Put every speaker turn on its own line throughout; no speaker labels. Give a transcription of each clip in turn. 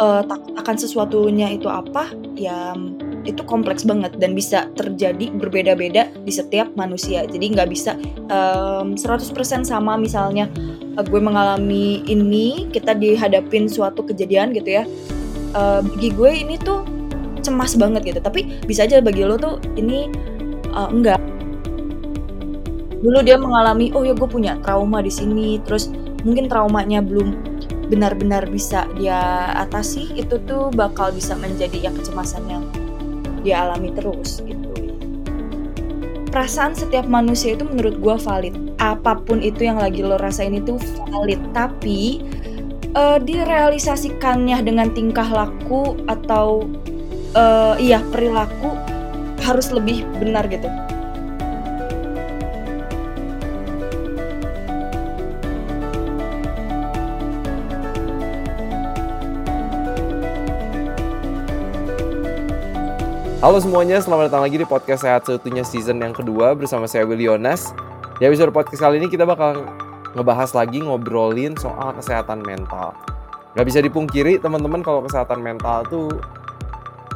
uh, takut akan sesuatunya itu apa ya itu kompleks banget dan bisa terjadi berbeda-beda di setiap manusia. Jadi nggak bisa um, 100% sama misalnya uh, gue mengalami ini kita dihadapin suatu kejadian gitu ya. Uh, bagi gue ini tuh cemas banget gitu. Tapi bisa aja bagi lo tuh ini uh, enggak. Dulu dia mengalami oh ya gue punya trauma di sini terus mungkin traumanya belum benar-benar bisa dia atasi itu tuh bakal bisa menjadi ya kecemasan yang dia alami terus gitu. Perasaan setiap manusia itu menurut gue valid. Apa pun itu yang lagi lo rasain itu valid. Tapi uh, direalisasikannya dengan tingkah laku atau uh, iya perilaku harus lebih benar gitu
Halo semuanya, selamat datang lagi di podcast Sehat Seutuhnya season yang kedua bersama saya Willy Yonas. Di episode podcast kali ini kita bakal ngebahas lagi ngobrolin soal kesehatan mental. Gak bisa dipungkiri teman-teman kalau kesehatan mental tuh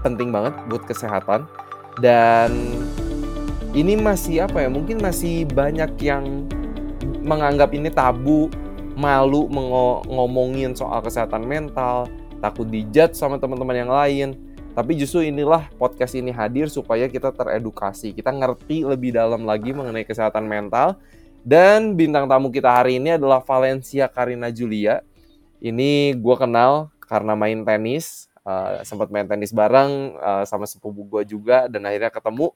penting banget buat kesehatan. Dan ini masih apa ya, mungkin masih banyak yang menganggap ini tabu, malu ngomongin soal kesehatan mental, takut dijudge sama teman-teman yang lain tapi justru inilah podcast ini hadir supaya kita teredukasi, kita ngerti lebih dalam lagi mengenai kesehatan mental. Dan bintang tamu kita hari ini adalah Valencia Karina Julia. Ini gue kenal karena main tenis, uh, sempat main tenis bareng uh, sama sepupu gue juga, dan akhirnya ketemu.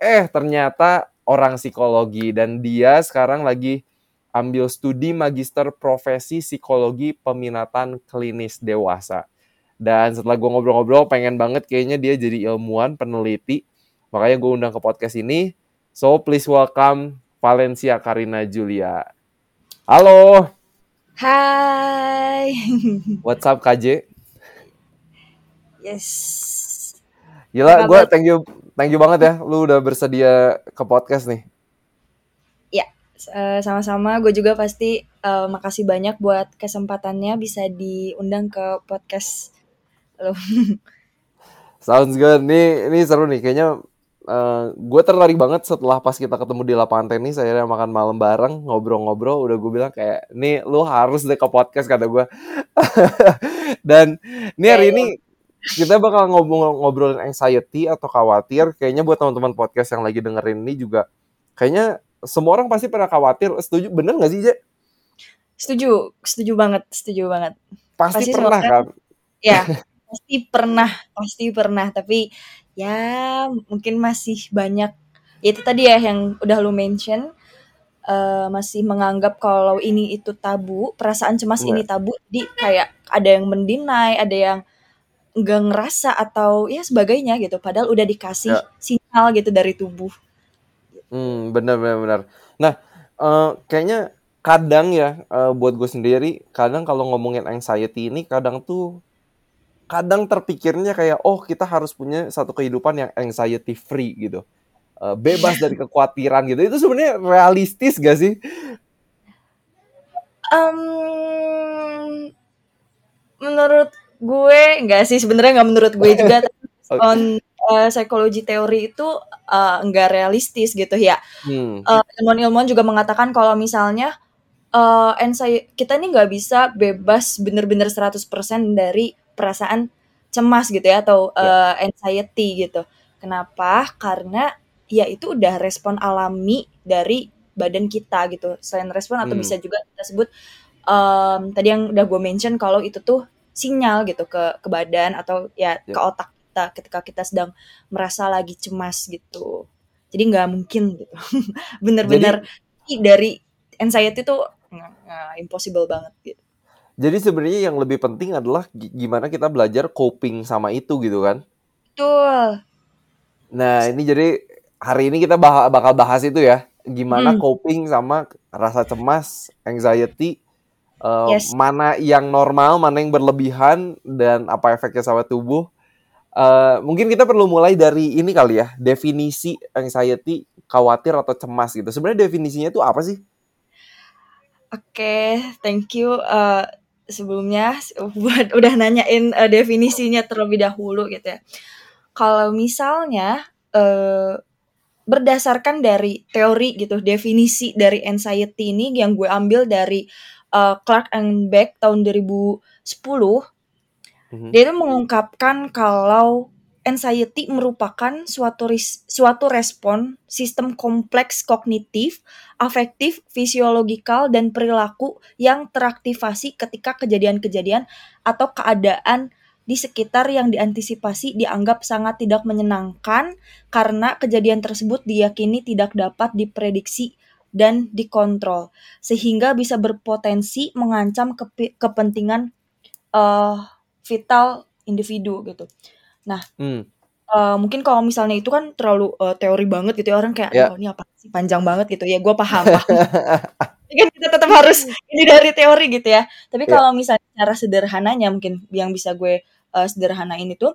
Eh ternyata orang psikologi dan dia sekarang lagi ambil studi magister profesi psikologi peminatan klinis dewasa. Dan setelah gue ngobrol-ngobrol, pengen banget kayaknya dia jadi ilmuwan, peneliti. Makanya gue undang ke podcast ini. So, please welcome Valencia Karina Julia. Halo.
Hai.
What's up, KJ?
Yes.
Gila, gue thank you thank you banget ya. Lu udah bersedia ke podcast nih.
Ya, sama-sama. Gue juga pasti uh, makasih banyak buat kesempatannya bisa diundang ke podcast lo.
Sounds good. Nih, ini seru nih. Kayaknya uh, eh, gue tertarik banget setelah pas kita ketemu di lapangan tenis. Akhirnya makan malam bareng, ngobrol-ngobrol. Udah gue bilang kayak, nih lu harus deh ke podcast kata gue. Dan nih hari ini kita bakal ngobrol ngobrolin anxiety atau khawatir. Kayaknya buat teman-teman podcast yang lagi dengerin ini juga, kayaknya semua orang pasti pernah khawatir. Setuju? Bener gak sih, Je?
Setuju, setuju banget, setuju banget.
Pasti, pasti pernah kan?
Ya, Pasti pernah pasti pernah, tapi ya mungkin masih banyak ya itu tadi ya yang udah lu mention, uh, masih menganggap kalau ini itu tabu, perasaan cemas ini iya. tabu, di kayak ada yang mendinai ada yang nggak ngerasa atau ya sebagainya gitu, padahal udah dikasih Ya. sinyal gitu dari tubuh.
Hmm, benar benar benar. Nah, uh, kayaknya kadang ya, uh, buat gue sendiri, kadang kalau ngomongin anxiety ini kadang tuh kadang terpikirnya kayak oh kita harus punya satu kehidupan yang anxiety free gitu uh, bebas dari kekhawatiran gitu itu sebenarnya realistis gak sih?
Um, menurut gue enggak sih sebenarnya nggak menurut gue juga on uh, psikologi teori itu uh, enggak realistis gitu ya. Hmm. Uh, ilmuwan-ilmuwan juga mengatakan kalau misalnya uh, anxiety kita ini nggak bisa bebas bener-bener 100% dari perasaan cemas gitu ya atau uh, anxiety gitu. Kenapa? Karena ya itu udah respon alami dari badan kita gitu. Selain respon atau hmm. bisa juga kita sebut um, tadi yang udah gue mention kalau itu tuh sinyal gitu ke ke badan atau ya, ya. ke otak kita ketika kita sedang merasa lagi cemas gitu. Jadi nggak mungkin gitu. Bener-bener dari anxiety tuh nggak impossible banget gitu.
Jadi sebenarnya yang lebih penting adalah gimana kita belajar coping sama itu gitu kan?
Betul.
Nah ini jadi hari ini kita bah bakal bahas itu ya, gimana hmm. coping sama rasa cemas, anxiety, uh, yes. mana yang normal, mana yang berlebihan, dan apa efeknya sama tubuh. Uh, mungkin kita perlu mulai dari ini kali ya, definisi anxiety, khawatir atau cemas gitu. Sebenarnya definisinya itu apa sih?
Oke, okay, thank you. Uh, sebelumnya buat udah nanyain uh, definisinya terlebih dahulu gitu ya. Kalau misalnya uh, berdasarkan dari teori gitu, definisi dari anxiety ini yang gue ambil dari uh, Clark and Beck tahun 2010, mm-hmm. dia itu mengungkapkan kalau anxiety merupakan suatu ris suatu respon sistem kompleks kognitif, afektif, fisiologikal dan perilaku yang teraktivasi ketika kejadian-kejadian atau keadaan di sekitar yang diantisipasi dianggap sangat tidak menyenangkan karena kejadian tersebut diyakini tidak dapat diprediksi dan dikontrol sehingga bisa berpotensi mengancam ke kepentingan uh, vital individu gitu. Nah, hmm. uh, mungkin kalau misalnya itu kan terlalu uh, teori banget gitu ya orang kayak yeah. oh, ini apa sih panjang banget gitu ya gue paham, paham. kan kita tetap harus ini dari teori gitu ya tapi yeah. kalau misalnya cara sederhananya mungkin yang bisa gue uh, sederhanain itu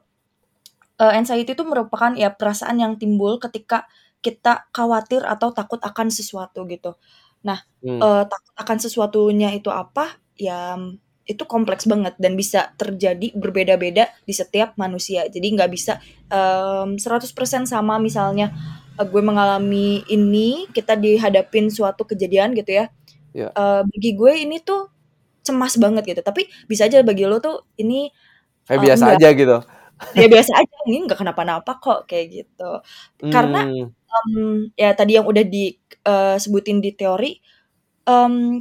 uh, anxiety itu merupakan ya perasaan yang timbul ketika kita khawatir atau takut akan sesuatu gitu nah hmm. uh, takut akan sesuatunya itu apa ya itu kompleks banget dan bisa terjadi berbeda-beda di setiap manusia. Jadi nggak bisa um, 100% sama misalnya uh, gue mengalami ini, kita dihadapin suatu kejadian gitu ya. Yeah. Ya. Uh, bagi gue ini tuh cemas banget gitu. Tapi bisa aja bagi lo tuh ini
kayak uh, biasa enggak. aja gitu.
Ya biasa aja, ini nggak kenapa-napa kok kayak gitu. Hmm. Karena um, ya tadi yang udah disebutin uh, di teori um,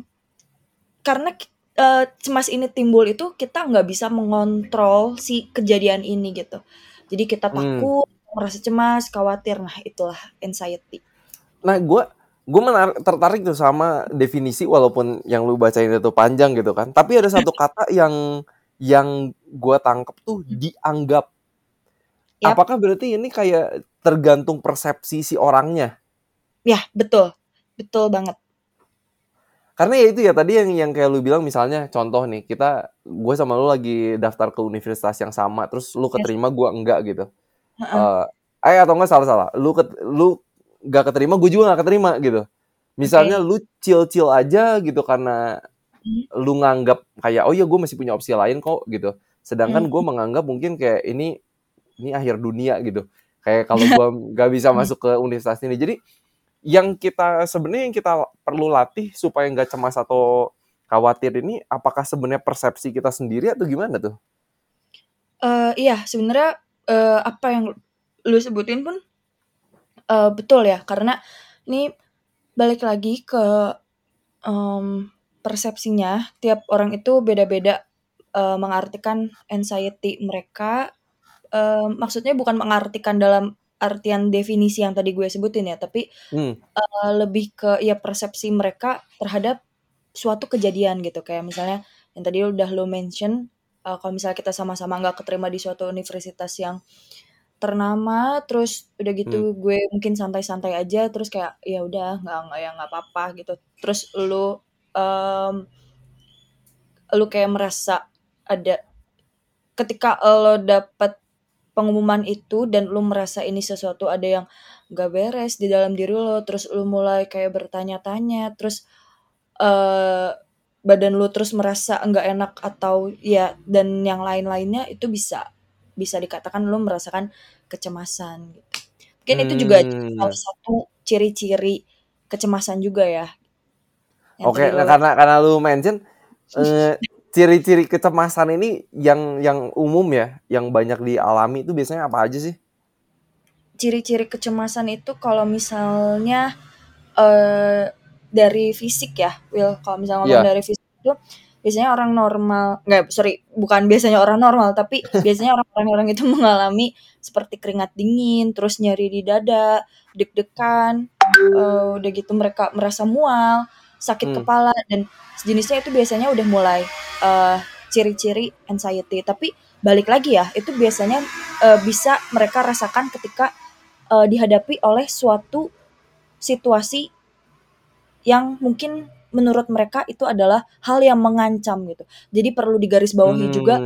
karena uh, cemas ini timbul itu kita nggak bisa mengontrol si kejadian ini gitu. Jadi kita hmm. takut, hmm. merasa cemas, khawatir. Nah, itulah anxiety.
Nah, gue gue tertarik tuh sama definisi walaupun yang lu bacain itu panjang gitu kan. Tapi ada satu kata yang yang gue tangkep tuh hmm. dianggap. Yep. Apakah berarti ini kayak tergantung persepsi si orangnya?
Ya, betul. Betul banget
karena ya itu ya tadi yang yang kayak lu bilang misalnya contoh nih kita gue sama lu lagi daftar ke universitas yang sama terus lu keterima gue enggak gitu. Uh, eh atau enggak salah salah. Lu ket, lu gak keterima gue juga gak keterima gitu. Misalnya okay. lu chill chill aja gitu karena hmm. lu nganggap kayak oh ya gue masih punya opsi lain kok gitu. Sedangkan hmm. gue menganggap mungkin kayak ini ini akhir dunia gitu. Kayak kalau gue gak bisa masuk ke universitas ini. Jadi yang kita sebenarnya yang kita perlu latih supaya nggak cemas atau khawatir ini apakah sebenarnya persepsi kita sendiri atau gimana tuh?
Uh, iya sebenarnya uh, apa yang lu sebutin pun uh, betul ya. Karena ini balik lagi ke um, persepsinya. Tiap orang itu beda-beda uh, mengartikan anxiety mereka. Uh, maksudnya bukan mengartikan dalam artian definisi yang tadi gue sebutin ya, tapi hmm. uh, lebih ke ya persepsi mereka terhadap suatu kejadian gitu. Kayak misalnya yang tadi udah lo mention, uh, kalau misalnya kita sama-sama nggak keterima di suatu universitas yang ternama, terus udah gitu hmm. gue mungkin santai-santai aja, terus kayak ya udah nggak nggak ya nggak apa-apa gitu. Terus lo um, lu kayak merasa ada ketika lo dapet pengumuman itu dan lu merasa ini sesuatu ada yang gak beres di dalam diri lo terus lu mulai kayak bertanya-tanya terus uh, badan lu terus merasa enggak enak atau ya dan yang lain-lainnya itu bisa bisa dikatakan lu merasakan kecemasan gitu. Mungkin hmm. itu juga hmm. salah satu ciri-ciri kecemasan juga ya.
Oke, okay, nah, karena karena lu mention uh, ciri-ciri kecemasan ini yang yang umum ya, yang banyak dialami itu biasanya apa aja sih?
Ciri-ciri kecemasan itu kalau misalnya uh, dari fisik ya, Will. Kalau misalnya ngomong yeah. dari fisik itu biasanya orang normal, nggak sorry, bukan biasanya orang normal, tapi biasanya orang-orang itu mengalami seperti keringat dingin, terus nyari di dada, deg-degan, uh, udah gitu mereka merasa mual, sakit hmm. kepala dan sejenisnya itu biasanya udah mulai uh, ciri-ciri anxiety. Tapi balik lagi ya, itu biasanya uh, bisa mereka rasakan ketika uh, dihadapi oleh suatu situasi yang mungkin menurut mereka itu adalah hal yang mengancam gitu. Jadi perlu digarisbawahi hmm. juga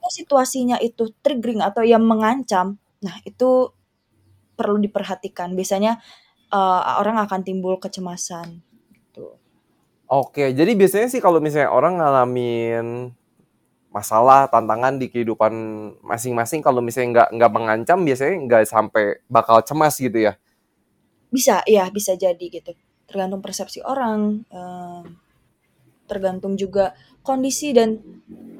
kalau situasinya itu triggering atau yang mengancam, nah itu perlu diperhatikan. Biasanya uh, orang akan timbul kecemasan.
Oke, jadi biasanya sih kalau misalnya orang ngalamin masalah tantangan di kehidupan masing-masing kalau misalnya nggak nggak mengancam biasanya nggak sampai bakal cemas gitu ya?
Bisa ya bisa jadi gitu. Tergantung persepsi orang uh, tergantung juga kondisi dan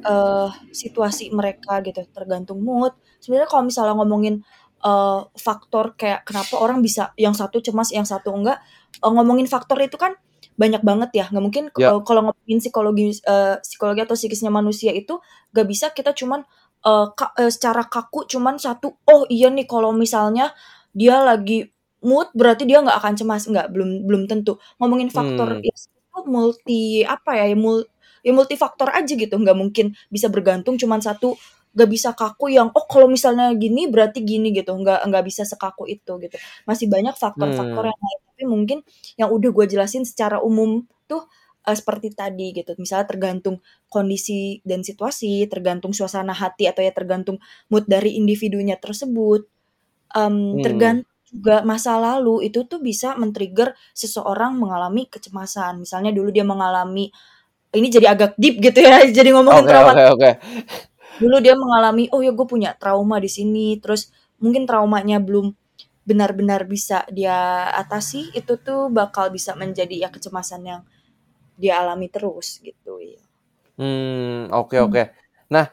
uh, situasi mereka gitu tergantung mood. Sebenarnya kalau misalnya ngomongin uh, faktor kayak kenapa orang bisa yang satu cemas yang satu enggak ngomongin faktor itu kan banyak banget ya. Nggak mungkin yeah. uh, kalau ngomongin psikologi uh, psikologi atau psikisnya manusia itu gak bisa kita cuman uh, ka, uh, secara kaku cuman satu oh iya nih kalau misalnya dia lagi mood berarti dia nggak akan cemas. Nggak belum belum tentu. Ngomongin faktor hmm. itu multi apa ya mul, ya multifaktor aja gitu. Nggak mungkin bisa bergantung cuman satu gak bisa kaku yang oh kalau misalnya gini berarti gini gitu. Nggak nggak bisa sekaku itu gitu. Masih banyak faktor-faktor hmm. yang lain tapi mungkin yang udah gue jelasin secara umum tuh uh, seperti tadi gitu. Misalnya tergantung kondisi dan situasi tergantung suasana hati atau ya tergantung mood dari individunya tersebut um, hmm. tergantung juga masa lalu itu tuh bisa men-trigger seseorang mengalami kecemasan. Misalnya dulu dia mengalami ini jadi agak deep gitu ya jadi ngomongin okay, trauma. okay, okay dulu dia mengalami oh ya gue punya trauma di sini. Terus mungkin traumanya belum benar-benar bisa dia atasi itu tuh bakal bisa menjadi ya kecemasan yang dia alami terus gitu ya.
Hmm oke okay, hmm. oke. Okay. Nah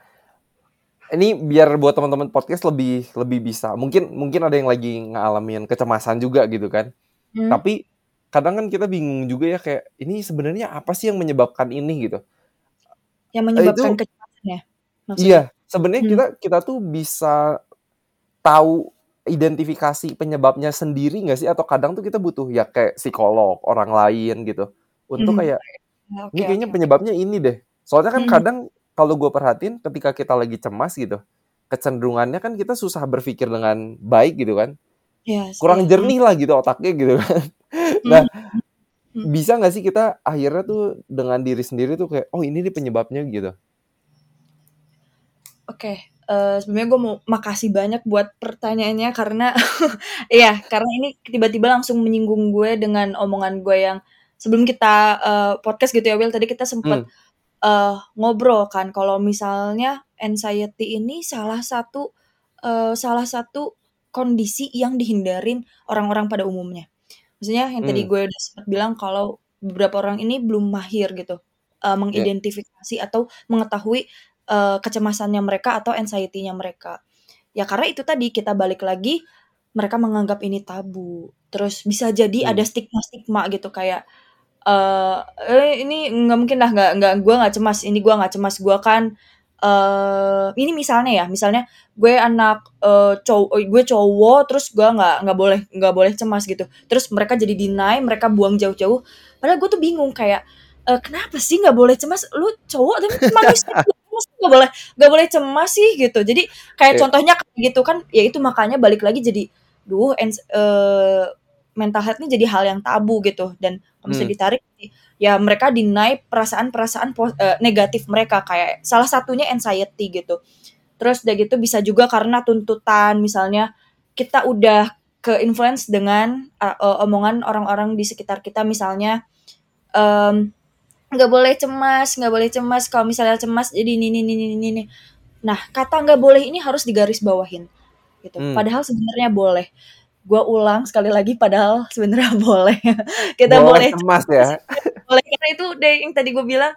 ini biar buat teman-teman podcast lebih lebih bisa mungkin mungkin ada yang lagi ngalamin kecemasan juga gitu kan. Hmm. Tapi kadang kan kita bingung juga ya kayak ini sebenarnya apa sih yang menyebabkan ini gitu.
Yang menyebabkan itu, kecemasan ya?
Maksudnya? Iya, sebenarnya hmm. kita kita tuh bisa tahu identifikasi penyebabnya sendiri nggak sih atau kadang tuh kita butuh ya kayak psikolog orang lain gitu untuk hmm. kayak okay, ini kayaknya okay. penyebabnya ini deh soalnya kan hmm. kadang kalau gue perhatiin ketika kita lagi cemas gitu kecenderungannya kan kita susah berpikir dengan baik gitu kan yes, kurang yes. jernih lah gitu otaknya gitu kan nah hmm. bisa nggak sih kita akhirnya tuh dengan diri sendiri tuh kayak oh ini nih penyebabnya gitu
Oke, uh, sebenarnya gue mau makasih banyak buat pertanyaannya karena iya, karena ini tiba-tiba langsung menyinggung gue dengan omongan gue yang sebelum kita, uh, podcast gitu ya Will, tadi kita sempat hmm. uh, ngobrol kan kalau misalnya anxiety ini salah satu, uh, salah satu kondisi yang dihindarin orang-orang pada umumnya. Maksudnya yang tadi hmm. gue udah sempat bilang kalau beberapa orang ini belum mahir gitu, uh, ya. mengidentifikasi atau mengetahui uh, kecemasannya mereka atau anxiety-nya mereka. Ya karena itu tadi kita balik lagi mereka menganggap ini tabu. Terus bisa jadi hmm. ada stigma-stigma gitu kayak uh, eh ini nggak mungkin lah nggak nggak gue nggak cemas ini gue nggak cemas gue kan uh, ini misalnya ya misalnya gue anak uh, cowok gue cowok terus gue nggak nggak boleh nggak boleh cemas gitu terus mereka jadi deny mereka buang jauh-jauh padahal gue tuh bingung kayak uh, kenapa sih nggak boleh cemas lu cowok tapi manusia nggak boleh nggak boleh cemas sih gitu jadi kayak yeah. contohnya kayak gitu kan ya itu makanya balik lagi jadi duh and, uh, mental health ini jadi hal yang tabu gitu dan kalau bisa hmm. ditarik ya mereka deny perasaan-perasaan uh, negatif mereka kayak salah satunya anxiety gitu terus udah gitu bisa juga karena tuntutan misalnya kita udah ke influence dengan uh, omongan orang-orang di sekitar kita misalnya um, nggak boleh cemas nggak boleh cemas. Kalau misalnya cemas jadi ini ini ini ini ini. Nah kata nggak boleh ini harus digaris bawahin gitu. Hmm. padahal sebenarnya boleh. Gue ulang sekali lagi padahal sebenarnya boleh. Kita boleh, boleh
cemas ya.
Boleh karena itu deh yang tadi gue bilang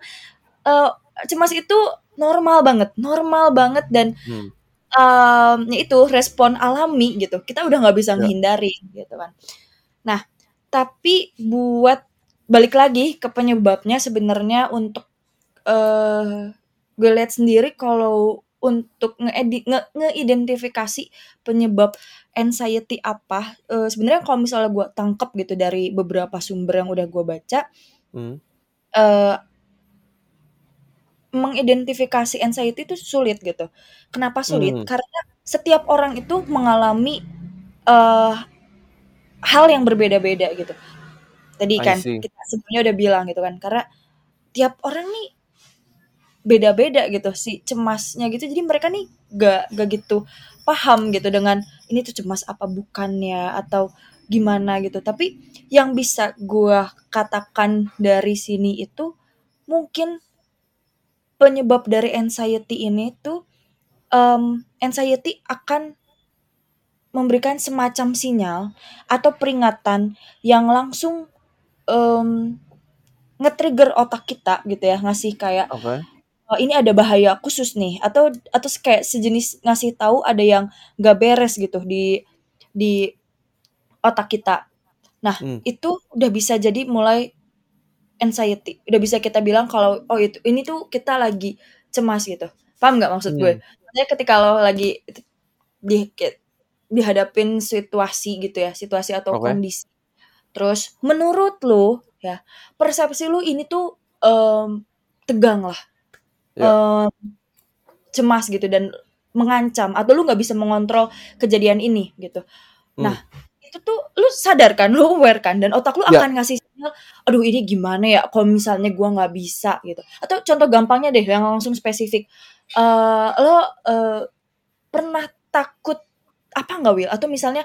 uh, cemas itu normal banget normal banget. Dan hmm. um, itu respon alami gitu. Kita udah nggak bisa ya. menghindari gitu kan. Nah tapi buat balik lagi ke penyebabnya sebenarnya untuk uh, gue lihat sendiri kalau untuk ngeidentifikasi nge ngeidentifikasi penyebab anxiety apa uh, sebenarnya kalau misalnya gue tangkap gitu dari beberapa sumber yang udah gue baca hmm. uh, mengidentifikasi anxiety itu sulit gitu kenapa sulit hmm. karena setiap orang itu mengalami uh, hal yang berbeda-beda gitu tadi kan kita sebenarnya udah bilang gitu kan karena tiap orang nih beda-beda gitu si cemasnya gitu. Jadi mereka nih gak gak gitu paham gitu dengan ini tuh cemas apa bukannya atau gimana gitu. Tapi yang bisa gue katakan dari sini itu mungkin penyebab dari anxiety ini tuh, mmm, anxiety akan memberikan semacam sinyal atau peringatan yang langsung, mmm, nge-trigger otak kita gitu ya, ngasih kayak,
Oke.
oh ini ada bahaya khusus nih atau atau kayak sejenis ngasih tahu ada yang nggak beres gitu di di otak kita. Nah,
Mmm.
itu udah bisa jadi mulai anxiety, udah bisa kita bilang kalau, oh itu ini tuh kita lagi cemas gitu. Paham nggak maksud gue?
Mmm.
Maksudnya ketika lo lagi di dihadapin situasi gitu ya, situasi atau
Oke.
kondisi, terus menurut lo ya, persepsi lo ini tuh, mmm, tegang lah,
Ya.
mmm, cemas gitu dan mengancam atau lu nggak bisa mengontrol kejadian ini gitu. Nah,
Mmm.
itu tuh lu sadar kan, lu aware kan dan otak lu
Ya.
akan ngasih sinyal, "Aduh ini gimana ya kalau misalnya gua nggak bisa," gitu. Atau contoh gampangnya deh yang langsung spesifik, eee, lo, eee, pernah takut apa nggak Wil? Atau misalnya,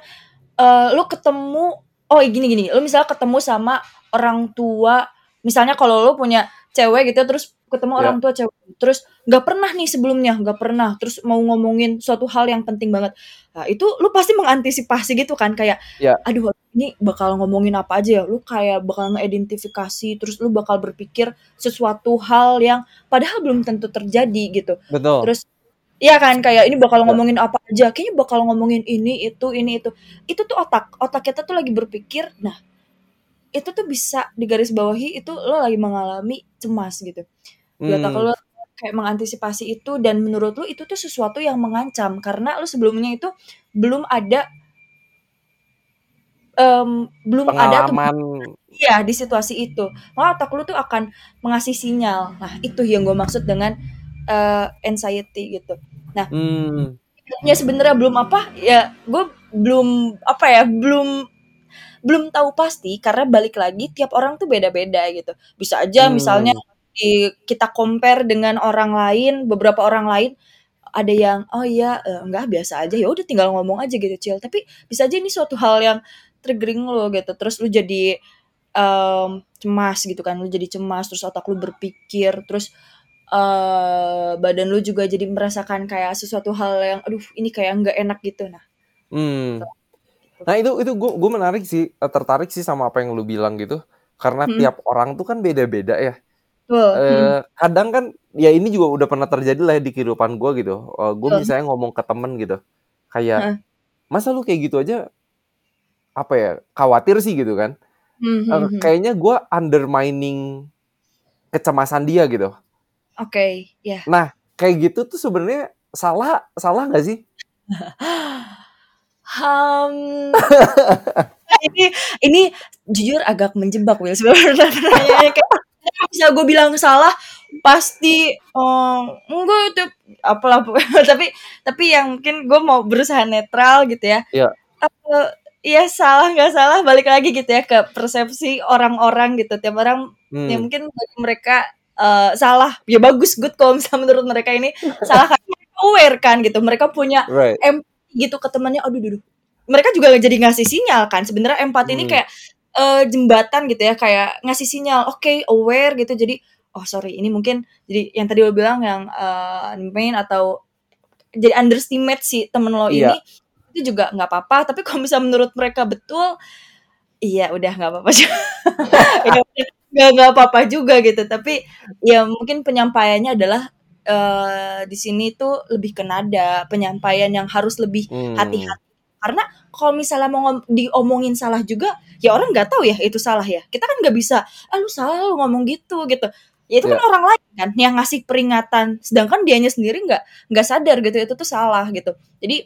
eee, lu ketemu oh gini gini, lu misalnya ketemu sama orang tua, misalnya kalau lu punya cewek gitu terus ketemu
Ya.
orang tua cewek, terus nggak pernah nih sebelumnya, nggak pernah, terus mau ngomongin suatu hal yang penting banget. Nah itu lu pasti mengantisipasi gitu kan kayak,
Ya.
"Aduh ini bakal ngomongin apa aja ya?" Lu kayak bakal ngeidentifikasi, terus lu bakal berpikir sesuatu hal yang padahal belum tentu terjadi gitu.
Betul.
Terus iya kan, kayak ini bakal
Ya.
ngomongin apa aja, kayaknya bakal ngomongin ini, itu, ini, itu. Itu tuh otak, otak kita tuh lagi berpikir, nah itu tuh bisa digarisbawahi itu lo lagi mengalami cemas gitu. Di otak
Mmm.
lo kayak mengantisipasi itu dan menurut lu itu tuh sesuatu yang mengancam karena lu sebelumnya itu belum ada mmm, belum ada tuh
Pengalaman.
iya di situasi itu. Maka otak lu tuh akan mengasih sinyal. Nah itu yang gua maksud dengan, eee, anxiety gitu. Nah
Mmm.
ya sebenarnya belum apa, ya gue belum apa ya, belum belum tahu pasti karena balik lagi tiap orang tuh beda-beda gitu. Bisa aja misalnya
Mmm.
di kita compare dengan orang lain, beberapa orang lain, ada yang, "Oh iya, eee, enggak biasa aja," ya udah tinggal ngomong aja gitu chill. Tapi bisa aja ini suatu hal yang triggering lu gitu, terus lu jadi, mmm, cemas gitu kan, lu jadi cemas, terus otak lu berpikir, terus, eee, badan lu juga jadi merasakan kayak sesuatu hal yang, aduh ini kayak nggak enak gitu. Nah
Mmm.
gitu.
Nah itu itu gu gua menarik sih, eee, tertarik sih sama apa yang lu bilang gitu. Karena
Mhm.
tiap orang tuh kan beda-beda ya.
Betul, mhm.
Eee, kadang kan ya ini juga udah pernah terjadi lah di kehidupan gua gitu. Eee, gua
Betul.
misalnya ngomong ke temen gitu, kayak,
Heeh.
"Masa lu kayak gitu aja" apa ya, khawatir sih gitu kan. Eee,
mhm.
kayaknya gua undermining kecemasan dia gitu.
Oke, iya.
Nah, kayak gitu tuh sebenarnya salah salah nggak sih?
Hmm, nah ini ini jujur agak menjebak Wil sebenarnya kayak misalnya gue bilang salah pasti, eee, enggak itu apalah tapi tapi yang mungkin gue mau berusaha netral gitu ya.
Iya.
Eee, ya salah nggak salah balik lagi gitu ya ke persepsi orang-orang gitu. Tiap orang ya
Mmm.
mungkin bagi mereka, eee, salah, ya bagus good kalau misalnya menurut mereka ini salah karena mereka aware kan gitu, mereka punya
Right.
empati gitu ke temannya, aduh duh duh. Mereka juga jadi ngasih sinyal kan, sebenarnya empati ini
Mmm.
kayak, eee, jembatan gitu ya, kayak ngasih sinyal, oke aware gitu jadi, oh sorry ini mungkin jadi yang tadi lo bilang yang, eee, main atau jadi underestimate si temen lo
Iya.
ini, itu juga nggak apa-apa, tapi kalau misalnya menurut mereka betul, iya udah nggak apa-apa juga. Ya nggak nggak apa-apa juga gitu, tapi ya mungkin penyampaiannya adalah, eee, di sini tuh lebih ke nada, penyampaian yang harus lebih
Mmm.
hati-hati. Karena kalau misalnya mau diomongin salah juga, ya orang nggak tahu ya itu salah ya. Kita kan nggak bisa, "Ah lu salah lu ngomong gitu," gitu. Ya itu kan
Iya.
orang lain kan yang ngasih peringatan, sedangkan dianya sendiri nggak nggak sadar gitu itu tuh salah gitu. Jadi,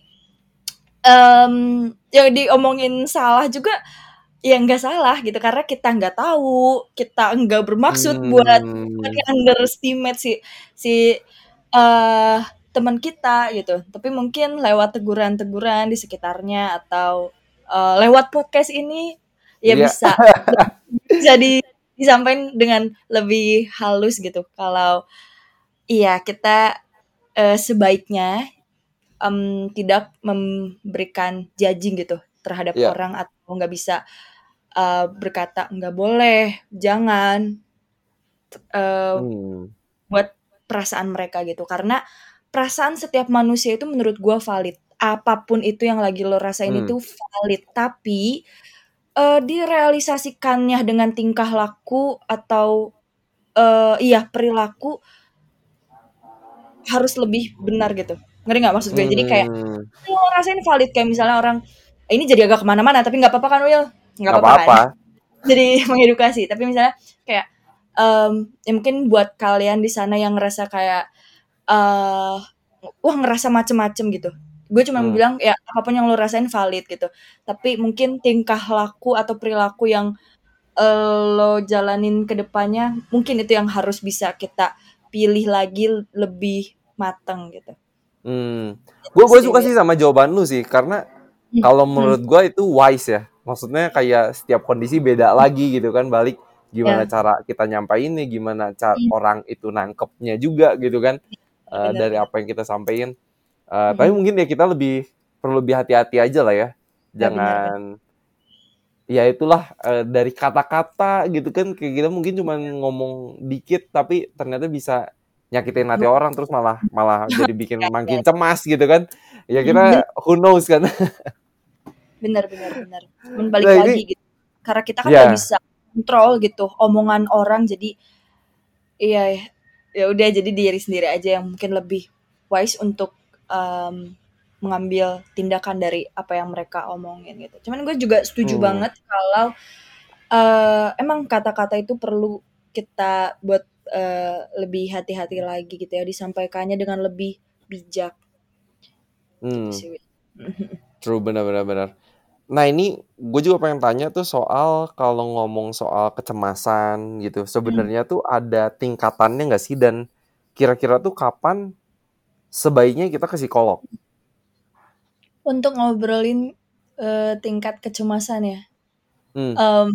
mmm, yang diomongin salah juga, ya nggak salah gitu karena kita nggak tahu, kita nggak bermaksud buat buat underestimate si si, eee, teman kita gitu. Tapi mungkin lewat teguran-teguran di sekitarnya atau, eee, lewat podcast ini, ya
Iya.
bisa bisa di disampain dengan lebih halus gitu kalau iya kita, eee, sebaiknya, mmm, tidak memberikan judging gitu terhadap
Iya.
orang atau nggak bisa, eee, berkata, "Nggak boleh, jangan," eee,
Mmm.
buat perasaan mereka gitu. Karena perasaan setiap manusia itu menurut gue valid. Apa pun itu yang lagi lo rasain
Hmm.
itu valid, tapi uh, direalisasikannya dengan tingkah laku atau uh, iya perilaku harus lebih benar gitu. Ngerti nggak maksud gue? Jadi kayak
Hmm.
lo rasain valid kayak misalnya orang ini jadi agak ke mana-mana tapi nggak apa-apa kan Will? Nggak apa-apa kan? Jadi mengedukasi. Tapi misalnya kayak em, ya mungkin buat kalian di sana yang ngerasa kayak eh wah ngerasa macem-macem gitu. Gue cuma
Hmm.
bilang ya apa pun yang lo rasain valid gitu. Tapi mungkin tingkah laku atau perilaku yang eh, lo jalanin ke depannya mungkin itu yang harus bisa kita pilih lagi lebih mateng gitu.
Hmm. Gue gue suka sih sama jawaban lu sih karena kalau menurut gue itu wise ya. Maksudnya kayak setiap kondisi beda lagi gitu kan balik gimana
Ya.
cara kita nyampainnya, gimana cara
Hmm.
orang itu nangkepnya juga gitu kan eh, dari apa yang kita sampaikan. Eh, tapi mungkin ya kita lebih perlu lebih hati-hati aja lah ya.
Ya.
Jangan ya itulah eh, dari kata-kata gitu kan kayak kita mungkin cuma ngomong dikit tapi ternyata bisa nyakitin hati orang terus malah malah jadi bikin
Ya,
makin
ya.
cemas gitu kan. Ya kita who knows kan.
benar benar benar. Cuman balik
Nah
lagi
ini
gitu. Karena kita kan
ya
nggak bisa kontrol gitu omongan orang jadi iya ya udah jadi diri sendiri aja yang mungkin lebih wise untuk em, mengambil tindakan dari apa yang mereka omongin gitu. Cuman gue juga setuju
hmm.
banget kalau eh, emang kata-kata itu perlu kita buat eh, lebih hati-hati lagi gitu ya disampaikannya dengan lebih bijak gitu
Hmm.
Wi.
True benar-benar benar. Nah ini gue juga pengen tanya tuh soal kalau ngomong soal kecemasan gitu
Hmm.
sebenarnya tuh ada tingkatannya nggak sih dan kira-kira tuh kapan sebaiknya kita ke psikolog?
Untuk ngobrolin eh, tingkat kecemasan ya.
Hmm.
Em,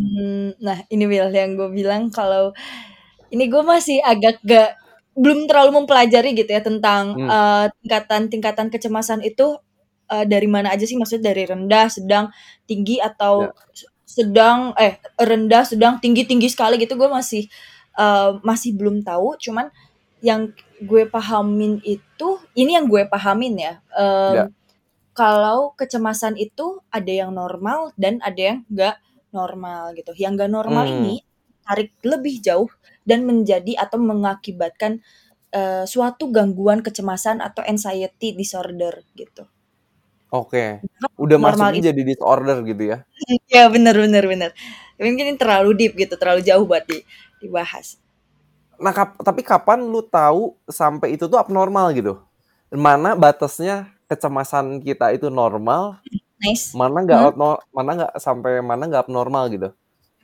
nah ini Will yang gue bilang kalau ini gue masih agak gak belum terlalu mempelajari gitu ya tentang
Hmm.
eh, tingkatan-tingkatan kecemasan itu eh, dari mana aja sih maksudnya dari rendah, sedang, tinggi
Ya.
atau s- sedang eh rendah, sedang, tinggi, tinggi sekali gitu gue masih eh, masih belum tahu. Cuman yang gue pahamin itu ini yang gue pahamin ya. em,
Ya.
kalau kecemasan itu ada yang normal dan ada yang nggak normal gitu. Yang nggak normal
Hmm.
ini tarik lebih jauh dan menjadi atau mengakibatkan eh, suatu gangguan kecemasan atau anxiety disorder gitu.
Oke. Udah
Normal
masuknya
itu.
jadi disorder gitu ya?
Ya bener bener bener. Mungkin ini terlalu deep gitu, terlalu jauh buat di- dibahas.
Nah kap- tapi kapan lu tahu sampai itu tuh abnormal gitu? Mana batasnya kecemasan kita itu normal,
Nice.
mana nggak
Hmm?
mana nggak sampai mana nggak abnormal gitu?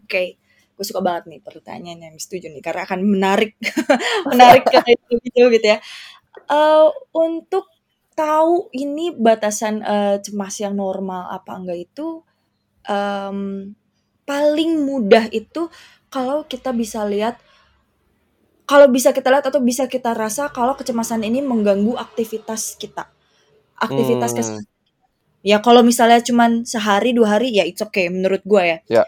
Oke, gue suka banget nih pertanyaannya, setuju nih karena akan menarik menarik ke itu gitu gitu ya. Eh, untuk tahu ini batasan eh, cemas yang normal apa enggak itu em, paling mudah itu kalau kita bisa lihat kalau bisa kita lihat atau bisa kita rasa kalau kecemasan ini mengganggu aktivitas kita. Aktivitas
Hmm.
keseharian. Ya kalau misalnya cuman sehari dua hari ya it's okay menurut gue ya.
Ya.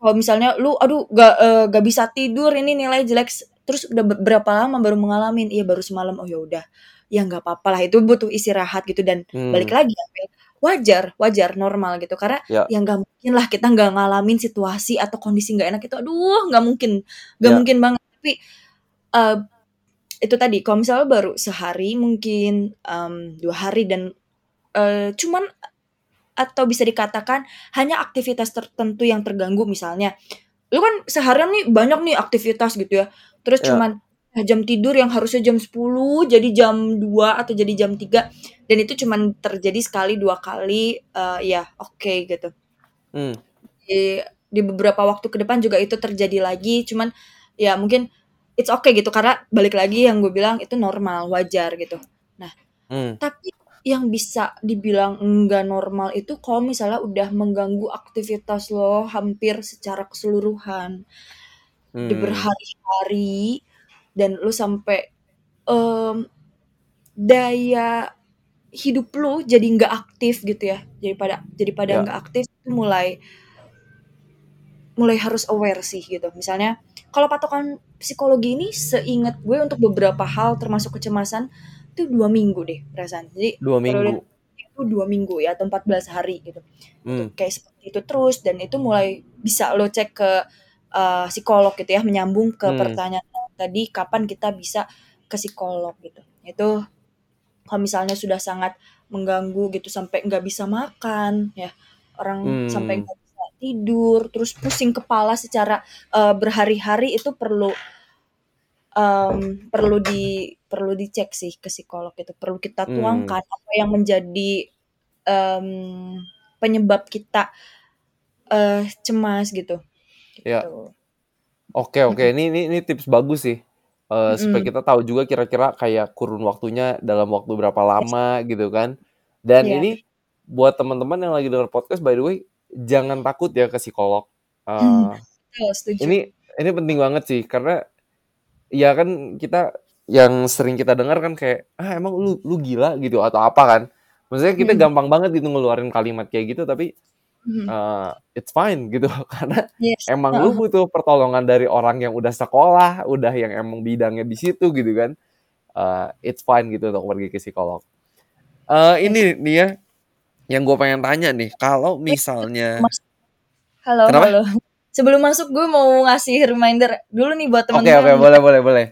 Kalau misalnya lu aduh gak, eh, gak bisa tidur ini nilai jelek. Terus udah be- berapa lama baru mengalami? Iya baru semalam. Oh ya udah. Ya nggak apa-apa lah. Itu butuh istirahat gitu. Dan balik
Hmm.
lagi ya, wajar wajar normal gitu. Karena
Ya.
yang nggak mungkin lah kita nggak ngalamin situasi atau kondisi nggak enak itu. Aduh nggak mungkin. Nggak
Ya.
mungkin banget. Tapi eh, itu tadi. Kalau misalnya baru sehari mungkin em, dua hari dan eh, cuman atau bisa dikatakan hanya aktivitas tertentu yang terganggu misalnya lu kan seharian nih banyak nih aktivitas gitu ya terus
Ya.
cuman eh, jam tidur yang harusnya jam 10 jadi jam 2 atau jadi jam 3 dan itu cuman terjadi sekali dua kali eh, ya oke gitu
Hmm.
di, di beberapa waktu ke depan juga itu terjadi lagi cuman ya mungkin it's okay gitu karena balik lagi yang gue bilang itu normal wajar gitu nah
Hmm.
tapi yang bisa dibilang enggak normal itu kalau misalnya udah mengganggu aktivitas lo hampir secara keseluruhan di
Hmm.
berhari-hari dan lu sampai em, daya hidup lu jadi nggak aktif gitu ya jadi pada jadi pada
Ya.
nggak aktif itu mulai mulai harus aware sih gitu. Misalnya kalau patokan psikologi ini seingat gue untuk beberapa hal termasuk kecemasan itu dua minggu deh perasaan. Jadi
Dua minggu.
itu dua minggu ya atau 14 hari gitu. Itu
Hmm.
kayak seperti itu terus dan itu mulai bisa lo cek ke uh, psikolog gitu ya menyambung ke
Hmm.
pertanyaan tadi kapan kita bisa ke psikolog gitu. Itu kalau misalnya sudah sangat mengganggu gitu sampai nggak bisa makan ya orang sampai
Hmm.
nggak bisa tidur terus pusing kepala secara uh, berhari-hari itu perlu em, perlu di perlu dicek sih ke psikolog itu perlu kita
Hmm.
tuangkan apa yang menjadi em, penyebab kita eh cemas gitu
Ya.
gitu
Oke oke, ini ini ini tips bagus sih. Eh, supaya kita tahu juga kira-kira kayak kurun waktunya dalam waktu berapa
Yes.
lama gitu kan. Dan
Iya.
ini buat teman-teman yang lagi dengar podcast by the way, jangan takut ya ke psikolog.
Hmm,
Eh,
betul, setuju
ini ini penting banget sih karena ya kan kita yang sering kita dengar kan kayak ah emang lu lu gila gitu atau apa kan. Maksudnya kita
Mm-mm.
gampang banget gitu ngeluarin kalimat kayak gitu tapi
Mhm.
eh, it's fine gitu karena
yes
emang
Heeh.
lu butuh pertolongan dari orang yang udah sekolah, udah yang emang bidangnya di situ gitu kan. Eh, it's fine gitu untuk pergi ke psikolog.
Yes
ini nih ya, yang gue pengen tanya nih, kalau misalnya,
Mas- halo
kenapa?
halo sebelum masuk gue mau ngasih reminder dulu nih buat
Oke
teman-teman
oke
yang
boleh boleh boleh.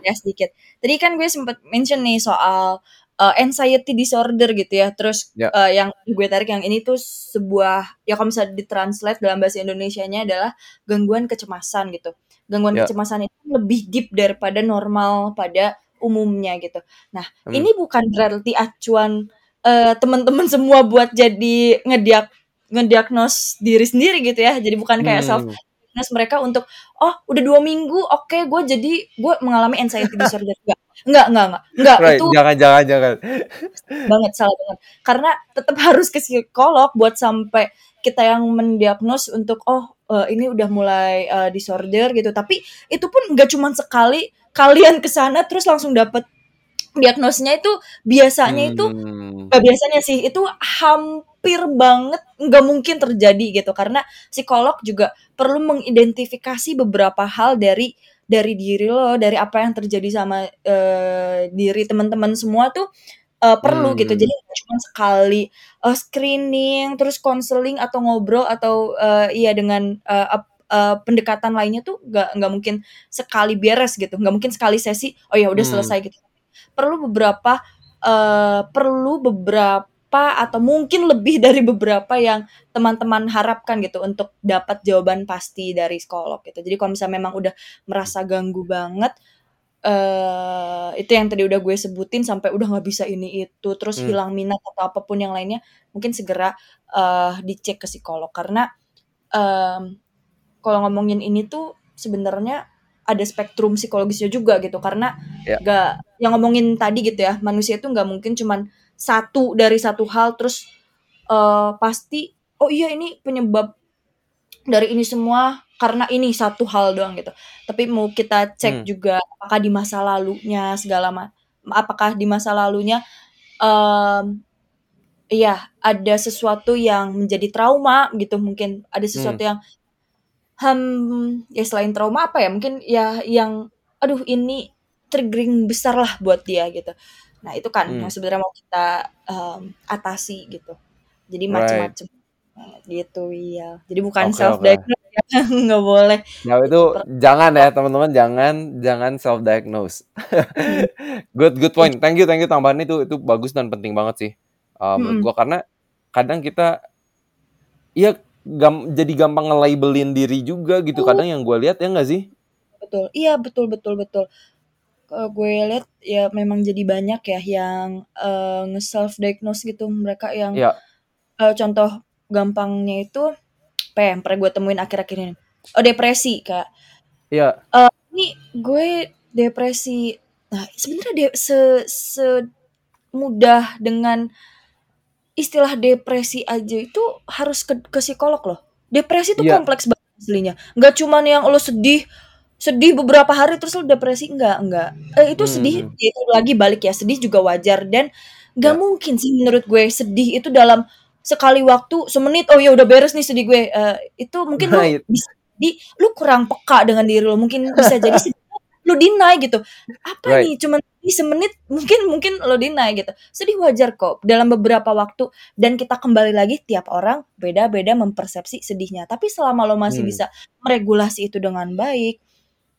ya sedikit. Tadi kan gue sempet mention nih soal uh, anxiety disorder gitu ya. Terus
Ya
uh, yang gue tarik yang ini tuh sebuah ya kalau misalnya ditranslate dalam bahasa Indonesianya adalah gangguan kecemasan gitu. Gangguan
ya.
kecemasan itu lebih deep daripada normal pada umumnya gitu. Nah,
Hmm.
ini bukan berarti acuan uh, teman-teman semua buat jadi ngediak ngediagnos diri sendiri gitu ya. Jadi bukan kayak self
Hmm.
diagnos mereka untuk oh udah dua minggu oke gue jadi gue mengalami anxiety disorder enggak enggak enggak enggak enggak
Right,
itu
jangan jangan jangan.
banget salah banget karena tetap harus ke psikolog buat sampai kita yang mendiagnos untuk oh eh, ini udah mulai eh, disorder gitu tapi itu pun nggak cuma sekali kalian ke sana terus langsung dapet diagnosnya itu biasanya itu
Hmm.
Gak biasanya sih itu hampir banget nggak mungkin terjadi gitu karena psikolog juga perlu mengidentifikasi beberapa hal dari dari diri lo dari apa yang terjadi sama eh, diri teman-teman semua tuh eh, perlu gitu
Hmm.
jadi nggak cuma sekali eh, screening terus konseling atau ngobrol atau eh, iya dengan ap- eh, pendekatan lainnya tuh nggak nggak mungkin sekali beres gitu nggak mungkin sekali sesi oh ya udah
Hmm.
selesai gitu perlu beberapa eh, perlu beberapa atau mungkin lebih dari beberapa yang teman-teman harapkan gitu untuk dapat jawaban pasti dari psikolog gitu. Jadi kalau misalnya memang udah merasa ganggu banget eh itu yang tadi udah gue sebutin sampai udah nggak bisa ini itu terus
Hmm.
hilang minat atau apa pun yang lainnya mungkin segera eh dicek ke psikolog karena em, kalau ngomongin ini tuh sebenarnya ada spektrum psikologisnya juga gitu karena
Ya.
gak yang ngomongin tadi gitu ya manusia itu nggak mungkin cuman satu dari satu hal terus eh, pasti oh iya ini penyebab dari ini semua karena ini satu hal doang gitu tapi mau kita cek
Hmm.
juga apakah di masa lalunya segala ma apakah di masa lalunya em iya ada sesuatu yang menjadi trauma gitu mungkin ada
Hmm.
sesuatu yang hmm ya selain trauma apa ya mungkin ya yang aduh ini triggering besar lah buat dia gitu nah itu kan
Hmm.
yang sebenarnya mau kita em, atasi gitu jadi
Right.
macem-macem banget gitu iya jadi bukan
Oke
self diagnose ya nggak boleh
Nah itu jangan ya teman-teman jangan jangan self diagnose.
Hmm.
good good point. Thank you thank you tambahan itu itu bagus dan penting banget sih menurut
Mm-mm.
gua karena kadang kita ya gam, jadi gampang nge-labelin diri juga gitu kadang yang gue lihat ya nggak sih?
betul iya betul betul betul Kalau gue lihat ya memang jadi banyak ya yang eh, nge-self diagnose gitu. Mereka yang
Ya.
eh, contoh gampangnya itu apa ya yang pernah gue temuin akhir-akhir ini? Oh depresi kak.
Ya.
Eh, ini gue depresi nah sebenarnya de se semudah dengan istilah depresi aja itu harus ke, ke psikolog loh. Depresi itu
Iya.
kompleks banget aslinya. Nggak cuman yang lo sedih sedih beberapa hari terus lo depresi enggak enggak eh, itu sedih
Hmm.
itu lagi balik ya sedih juga wajar dan nggak
Ya.
mungkin sih menurut gue sedih itu dalam sekali waktu semenit oh ya udah beres nih sedih gue Eh, itu mungkin lo
Right.
bisa jadi lu kurang peka dengan diri lu mungkin bisa jadi lu deny gitu apa
Right.
nih cuman di semenit mungkin mungkin lo deny gitu sedih wajar kok dalam beberapa waktu dan kita kembali lagi tiap orang beda-beda mempersepsi sedihnya tapi selama lo masih
Hmm.
bisa meregulasi itu dengan baik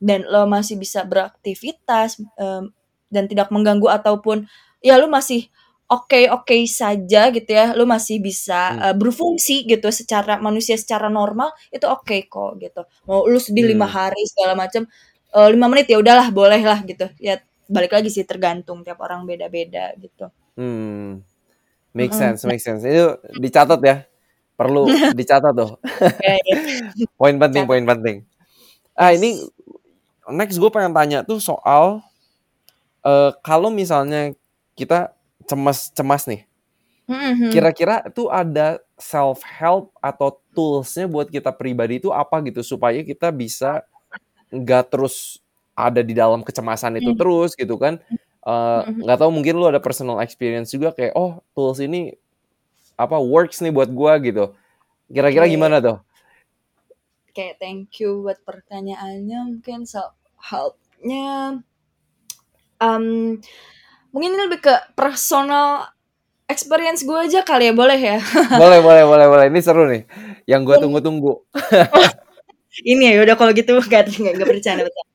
dan lo masih bisa beraktivitas em, dan tidak mengganggu ataupun ya lo masih oke-oke saja gitu ya lo masih bisa
Hmm.
eh, berfungsi gitu secara manusia secara normal itu oke kok gitu mau lu sedih lima
Hmm.
hari segala macam eh, lima menit ya udahlah boleh lah gitu ya balik lagi sih tergantung tiap orang beda-beda gitu
Hmm. Make sense, make sense. Itu dicatat ya. Perlu dicatat tuh.
Ya, ya.
Poin penting, poin penting. Ah, ini next gue pengen tanya tuh soal eh kalau misalnya kita cemas-cemas nih,
Mhm.
kira-kira tuh ada self help atau toolsnya buat kita pribadi itu apa gitu supaya kita bisa nggak terus ada di dalam kecemasan itu
Hmm.
terus gitu kan? Eh,
Mhm.
nggak tahu mungkin lu ada personal experience juga kayak oh tools ini apa works nih buat gua gitu. Kira-kira gimana tuh?
Oke, thank you buat pertanyaannya. Mungkin self helpnya, um, mungkin ini lebih ke personal experience gue aja kali ya, boleh ya?
boleh, boleh, boleh, boleh. Ini seru nih. Yang gue
Mung-
tunggu-tunggu.
ini ya, udah kalau gitu gak, gak, gak bercanda bercanda.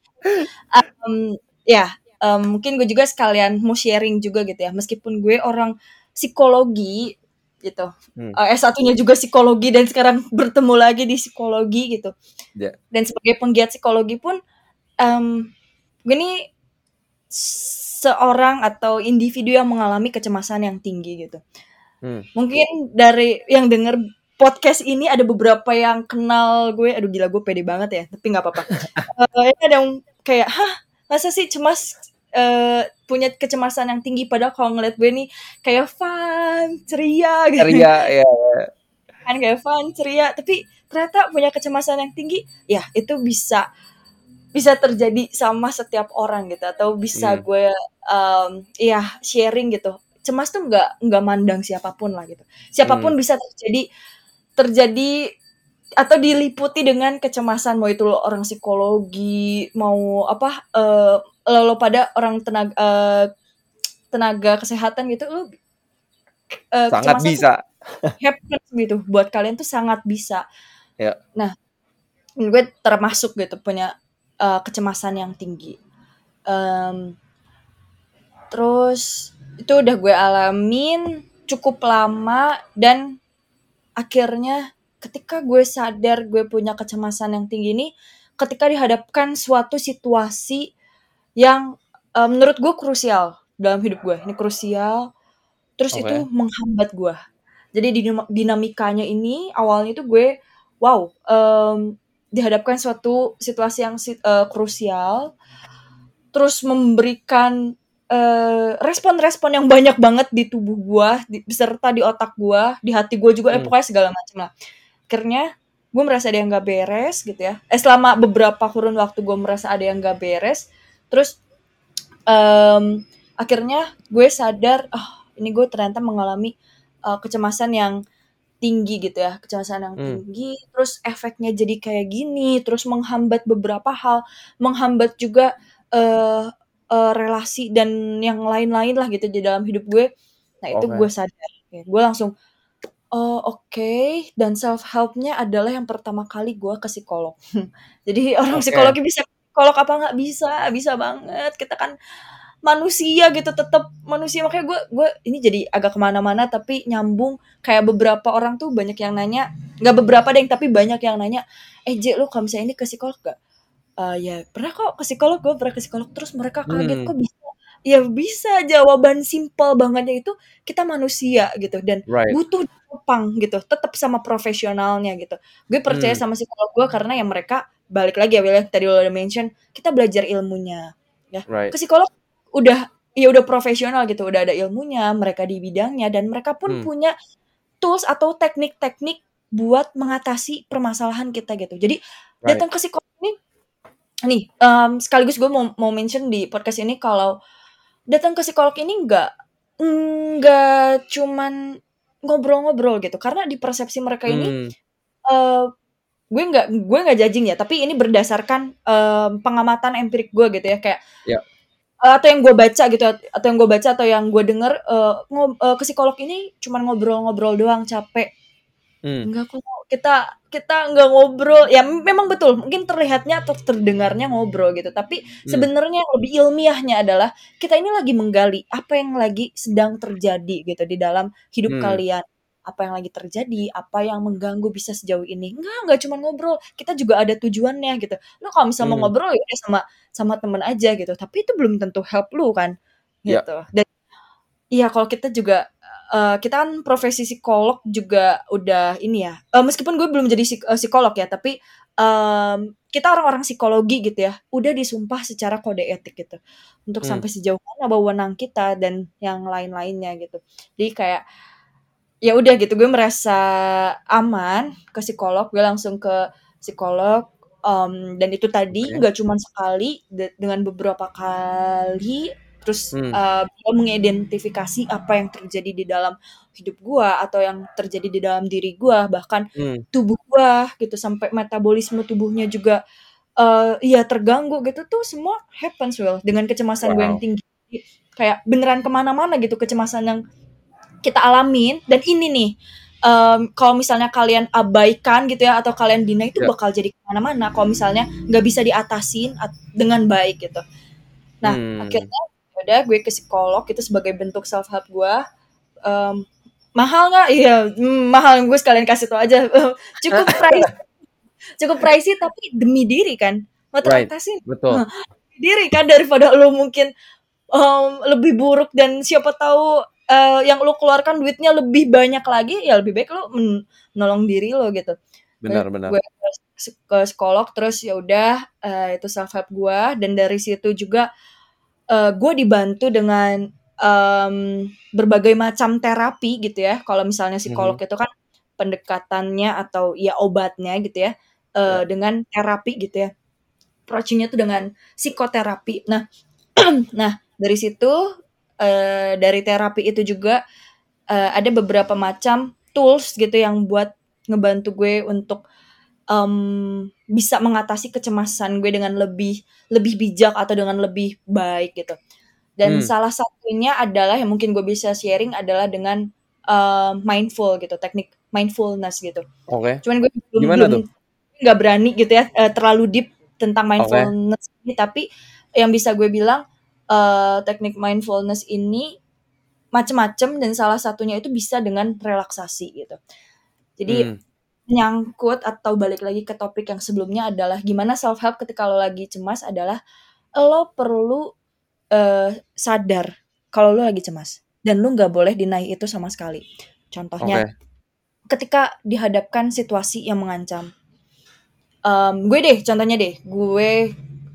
Um, ya, um, mungkin gue juga sekalian mau sharing juga gitu ya. Meskipun gue orang psikologi gitu,
Hmm.
uh, S1-nya juga psikologi dan sekarang bertemu lagi di psikologi gitu.
Ya.
Dan sebagai penggiat psikologi pun, um, gue ini seorang atau individu yang mengalami kecemasan yang tinggi gitu.
Hmm.
Mungkin dari yang denger podcast ini ada beberapa yang kenal gue, aduh gila gue pede banget ya, tapi nggak apa-apa. Eh, ini ada yang kayak, hah masa sih cemas eh, punya kecemasan yang tinggi padahal kalau ngeliat gue nih kayak fun, ceria gitu
Ceria ya.
kan kayak fun, ceria, tapi ternyata punya kecemasan yang tinggi, ya itu bisa bisa terjadi sama setiap orang gitu atau bisa
Hmm.
gue em, ya sharing gitu. Cemas tuh nggak nggak mandang siapa pun lah gitu. Siapa pun
Hmm.
bisa terjadi terjadi atau diliputi dengan kecemasan mau itu lo orang psikologi mau apa eh lo, lo pada orang tenaga eh, tenaga kesehatan gitu lo eh,
Sangat bisa.
happen gitu buat kalian tuh sangat bisa.
Ya.
Nah, gue termasuk gitu punya eh, kecemasan yang tinggi. Em, terus itu udah gue alamin cukup lama dan akhirnya ketika gue sadar gue punya kecemasan yang tinggi ini ketika dihadapkan suatu situasi yang eh, menurut gue krusial dalam hidup gue ini krusial terus
Oke.
itu menghambat gue jadi dinam- dinamikanya ini awalnya tuh gue wow em, dihadapkan suatu situasi yang eh, krusial terus memberikan eh, respon-respon yang banyak banget di tubuh gua, di, beserta di otak gua, di hati gua juga, eh
Hmm.
pokoknya segala macam lah. Akhirnya gue merasa ada yang gak beres gitu ya. Eh selama beberapa kurun waktu gue merasa ada yang gak beres, terus em, akhirnya gue sadar, ah ini gue ternyata mengalami eh, kecemasan yang tinggi gitu ya, kecemasan yang
Hmm.
tinggi, terus efeknya jadi kayak gini, terus menghambat beberapa hal, menghambat juga eh eh, relasi dan yang lain-lain lah gitu di dalam hidup gue. Nah itu
Oke.
gue sadar, ya. gue langsung oh oke dan self helpnya adalah yang pertama kali gue ke psikolog. Jadi orang
Oke.
psikologi bisa psikolog apa nggak bisa, bisa banget. Kita kan manusia gitu tetap manusia makanya gue gue ini jadi agak ke mana-mana tapi nyambung kayak beberapa orang tuh banyak yang nanya nggak beberapa deh tapi banyak yang nanya eh J lu kalau misalnya ini ke psikolog gak "Eh, ya pernah kok ke psikolog gue pernah ke psikolog terus mereka kaget
Hmm.
kok bisa ya bisa jawaban simpel bangetnya itu kita manusia gitu dan
Right.
butuh ditopang gitu tetap sama profesionalnya gitu gue percaya
Hmm.
sama psikolog gue karena yang mereka balik lagi ya Will ya, tadi lo udah mention kita belajar ilmunya ya
Right.
ke psikolog udah ya udah profesional gitu udah ada ilmunya mereka di bidangnya dan mereka pun
Hmm.
punya tools atau teknik-teknik buat mengatasi permasalahan kita gitu jadi
Right.
datang ke psikolog ini nih em, sekaligus gue mau mau mention di podcast ini kalau datang ke psikolog ini nggak nggak cuman ngobrol-ngobrol gitu karena di persepsi mereka ini
Hmm.
eh, gue nggak gue nggak judging ya tapi ini berdasarkan um, pengamatan empirik gue gitu ya kayak
Ya.
Uh, atau yang gue baca gitu atau yang gue baca atau yang gue denger uh, ngob- uh, ke psikolog ini cuman ngobrol-ngobrol doang capek
Hmm.
Enggak kok kita kita nggak ngobrol ya memang betul mungkin terlihatnya atau terdengarnya ngobrol gitu tapi
Hmm.
sebenarnya lebih ilmiahnya adalah kita ini lagi menggali apa yang lagi sedang terjadi gitu di dalam hidup
Hmm.
kalian apa yang lagi terjadi apa yang mengganggu bisa sejauh ini. Enggak enggak cuma ngobrol kita juga ada tujuannya gitu. Lo kalau misalnya mau
Hmm.
ngobrol ya sama sama temen aja gitu. Tapi itu belum tentu help lu kan
Ya.
gitu. Dan iya kalau kita juga eh, kita kan profesi psikolog juga udah ini ya. Eh, meskipun gue belum jadi psik- eh, psikolog ya tapi em, kita orang-orang psikologi gitu ya udah disumpah secara kode etik gitu. Untuk
Hmm.
sampai sejauh mana wewenang kita dan yang lain-lainnya gitu. Jadi kayak ya udah gitu gue merasa aman ke psikolog gue langsung ke psikolog em, dan itu tadi nggak cuma sekali de- dengan beberapa kali terus
Hmm.
dia mengidentifikasi apa yang terjadi di dalam hidup gua atau yang terjadi di dalam diri gua bahkan
Hmm.
tubuh gua gitu sampai metabolisme tubuhnya juga eh ya terganggu gitu tuh semua happens well dengan kecemasan gue yang
Wow.
tinggi kayak beneran ke mana-mana gitu kecemasan yang kita alamin dan ini nih em, kalau misalnya kalian abaikan gitu ya atau kalian deny itu
Ya.
bakal jadi ke mana-mana kalau misalnya nggak bisa diatasin at- dengan baik gitu nah
Hmm.
akhirnya udah gue ke psikolog itu sebagai bentuk self help gue Em, mahal nggak iya mm, mahal gue sekalian kasih tau aja cukup price cukup pricey tapi demi diri kan mau
Right. Betul.
diri kan daripada lo mungkin em, lebih buruk dan siapa tahu eh, yang lo keluarkan duitnya lebih banyak lagi ya lebih baik lo men- menolong diri lo gitu.
Benar, benar.
gue ke, psikolog terus ya udah eh, itu self help gue dan dari situ juga eh, gue dibantu dengan em, berbagai macam terapi gitu ya. Kalau misalnya psikolog itu kan pendekatannya atau ya obatnya gitu ya eh,
Ya.
dengan terapi gitu ya. Approachingnya tuh dengan psikoterapi. Nah nah dari situ eh, dari terapi itu juga eh, ada beberapa macam tools gitu yang buat ngebantu gue untuk em, bisa mengatasi kecemasan gue dengan lebih lebih bijak atau dengan lebih baik gitu. Dan
Hmm.
salah satunya adalah yang mungkin gue bisa sharing adalah dengan em, mindful gitu, teknik mindfulness gitu.
Oke.
Cuman gue belum
Gimana
belum nggak berani gitu ya terlalu deep tentang mindfulness ini, tapi yang bisa gue bilang eh, teknik mindfulness ini macem-macem dan salah satunya itu bisa dengan relaksasi gitu. Jadi
Hmm.
nyangkut atau balik lagi ke topik yang sebelumnya adalah gimana self help ketika lo lagi cemas adalah lo perlu eh, sadar kalau lo lagi cemas dan lo nggak boleh deny itu sama sekali. Contohnya
Oke.
ketika dihadapkan situasi yang mengancam. Em, gue deh, contohnya deh, gue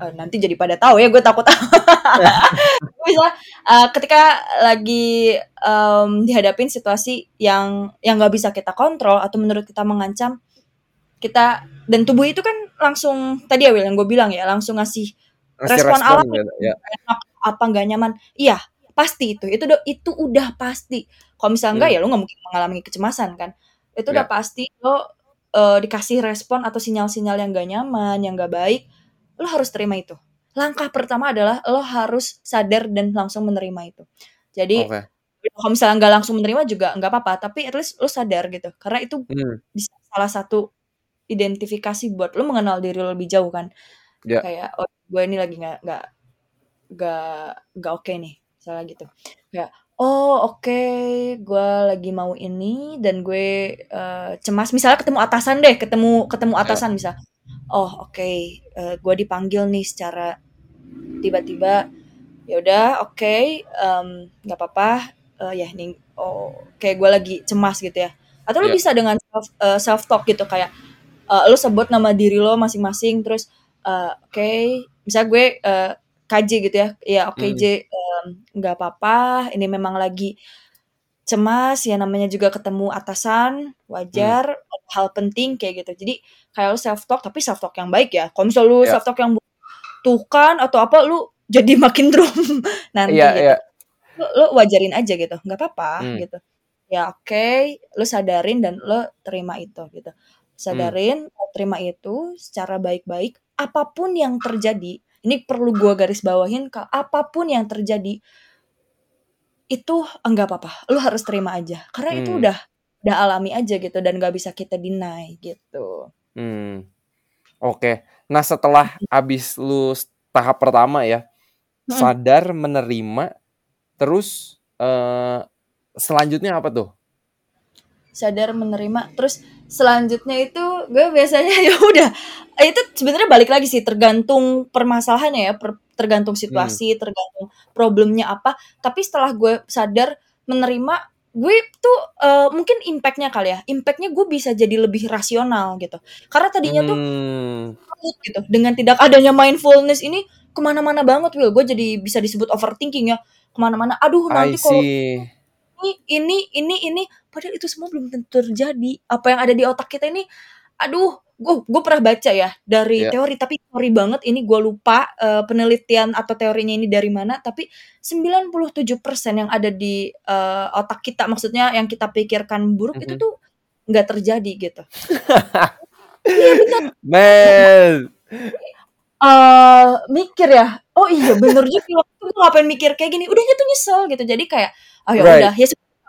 eh, nanti jadi pada tahu ya, gue takut. Bisa eh, ketika lagi em, dihadapin situasi yang yang nggak bisa kita kontrol atau menurut kita mengancam, kita dan tubuh itu kan langsung tadi ya Will yang gue bilang ya langsung ngasih
Ngasih
respon
respon
alami
gitu, ya.
enak apa nggak nyaman iya pasti itu itu udah itu udah pasti kalau misalnya enggak
Hmm.
ya lo nggak mungkin mengalami kecemasan kan itu udah
Ya.
pasti lo eh, dikasih respon atau sinyal-sinyal yang gak nyaman yang gak baik lo harus terima itu. Langkah pertama adalah lo harus sadar dan langsung menerima itu. Jadi
Oke.
kalau misalnya nggak langsung menerima juga nggak apa-apa tapi at least lo sadar gitu. Karena itu
Hmm.
bisa salah satu identifikasi buat lo mengenal diri lo lebih jauh kan.
Ya.
kayak oh gue ini lagi nggak nggak nggak nggak oke nih misalnya gitu. Kayak oh oke gue lagi mau ini dan gue eh, cemas. Misalnya ketemu atasan deh ketemu ketemu atasan bisa oh oke eh, gue dipanggil nih secara tiba-tiba ya udah oke em, nggak apa-apa eh, ya nih oh kayak gue lagi cemas gitu ya atau lo
Iya.
bisa dengan self self talk gitu kayak eh, lo sebut nama diri lo masing-masing terus eh, oke misalnya gue eh, KJ gitu ya ya oke
Hmm.
J nggak apa-apa ini memang lagi cemas ya namanya juga ketemu atasan wajar
Hmm.
hal penting kayak gitu jadi kayak lo self talk tapi self talk yang baik ya kalau misal lu
Ya.
self talk yang tuh kan atau apa lu jadi makin drop nanti
Iya,
gitu
iya.
lu, lu wajarin aja gitu nggak apa-apa
Hmm.
gitu ya oke lu sadarin dan lu terima itu gitu sadarin mau terima itu secara baik-baik apa pun yang terjadi ini perlu gua garis bawahin apa pun yang terjadi itu enggak apa-apa lu harus terima aja karena itu
Hmm.
udah udah alami aja gitu dan nggak bisa kita deny gitu
Hmm. Oke. Nah, setelah abis lu tahap pertama ya,
Mm-mm.
sadar menerima, terus eh selanjutnya apa tuh?
sadar menerima terus selanjutnya itu gue biasanya ya udah itu sebenarnya balik lagi sih tergantung permasalahannya ya per- tergantung
Hmm.
situasi tergantung problemnya apa. Tapi setelah gue sadar menerima gue tuh eh, mungkin impactnya kali ya. Impactnya gue bisa jadi lebih rasional gitu. Karena tadinya tuh
Hmm.
gitu. Dengan tidak adanya mindfulness ini ke mana-mana banget Will gue jadi bisa disebut overthinking ya. Ke mana-mana.
Aduh
nanti kalau ini ini ini ini. Padahal itu semua belum tentu terjadi. Apa yang ada di otak kita ini aduh gue gue pernah baca ya dari
Ya.
teori tapi teori banget ini gue lupa eh, penelitian atau teorinya ini dari mana tapi 97% yang ada di eh, otak kita maksudnya yang kita pikirkan buruk itu
Mhm.
tuh nggak terjadi gitu
Man.
eh mikir ya oh iya bener juga waktu itu ngapain mikir kayak gini udah gitu nyesel gitu jadi kayak oh ya
Right.
udah ya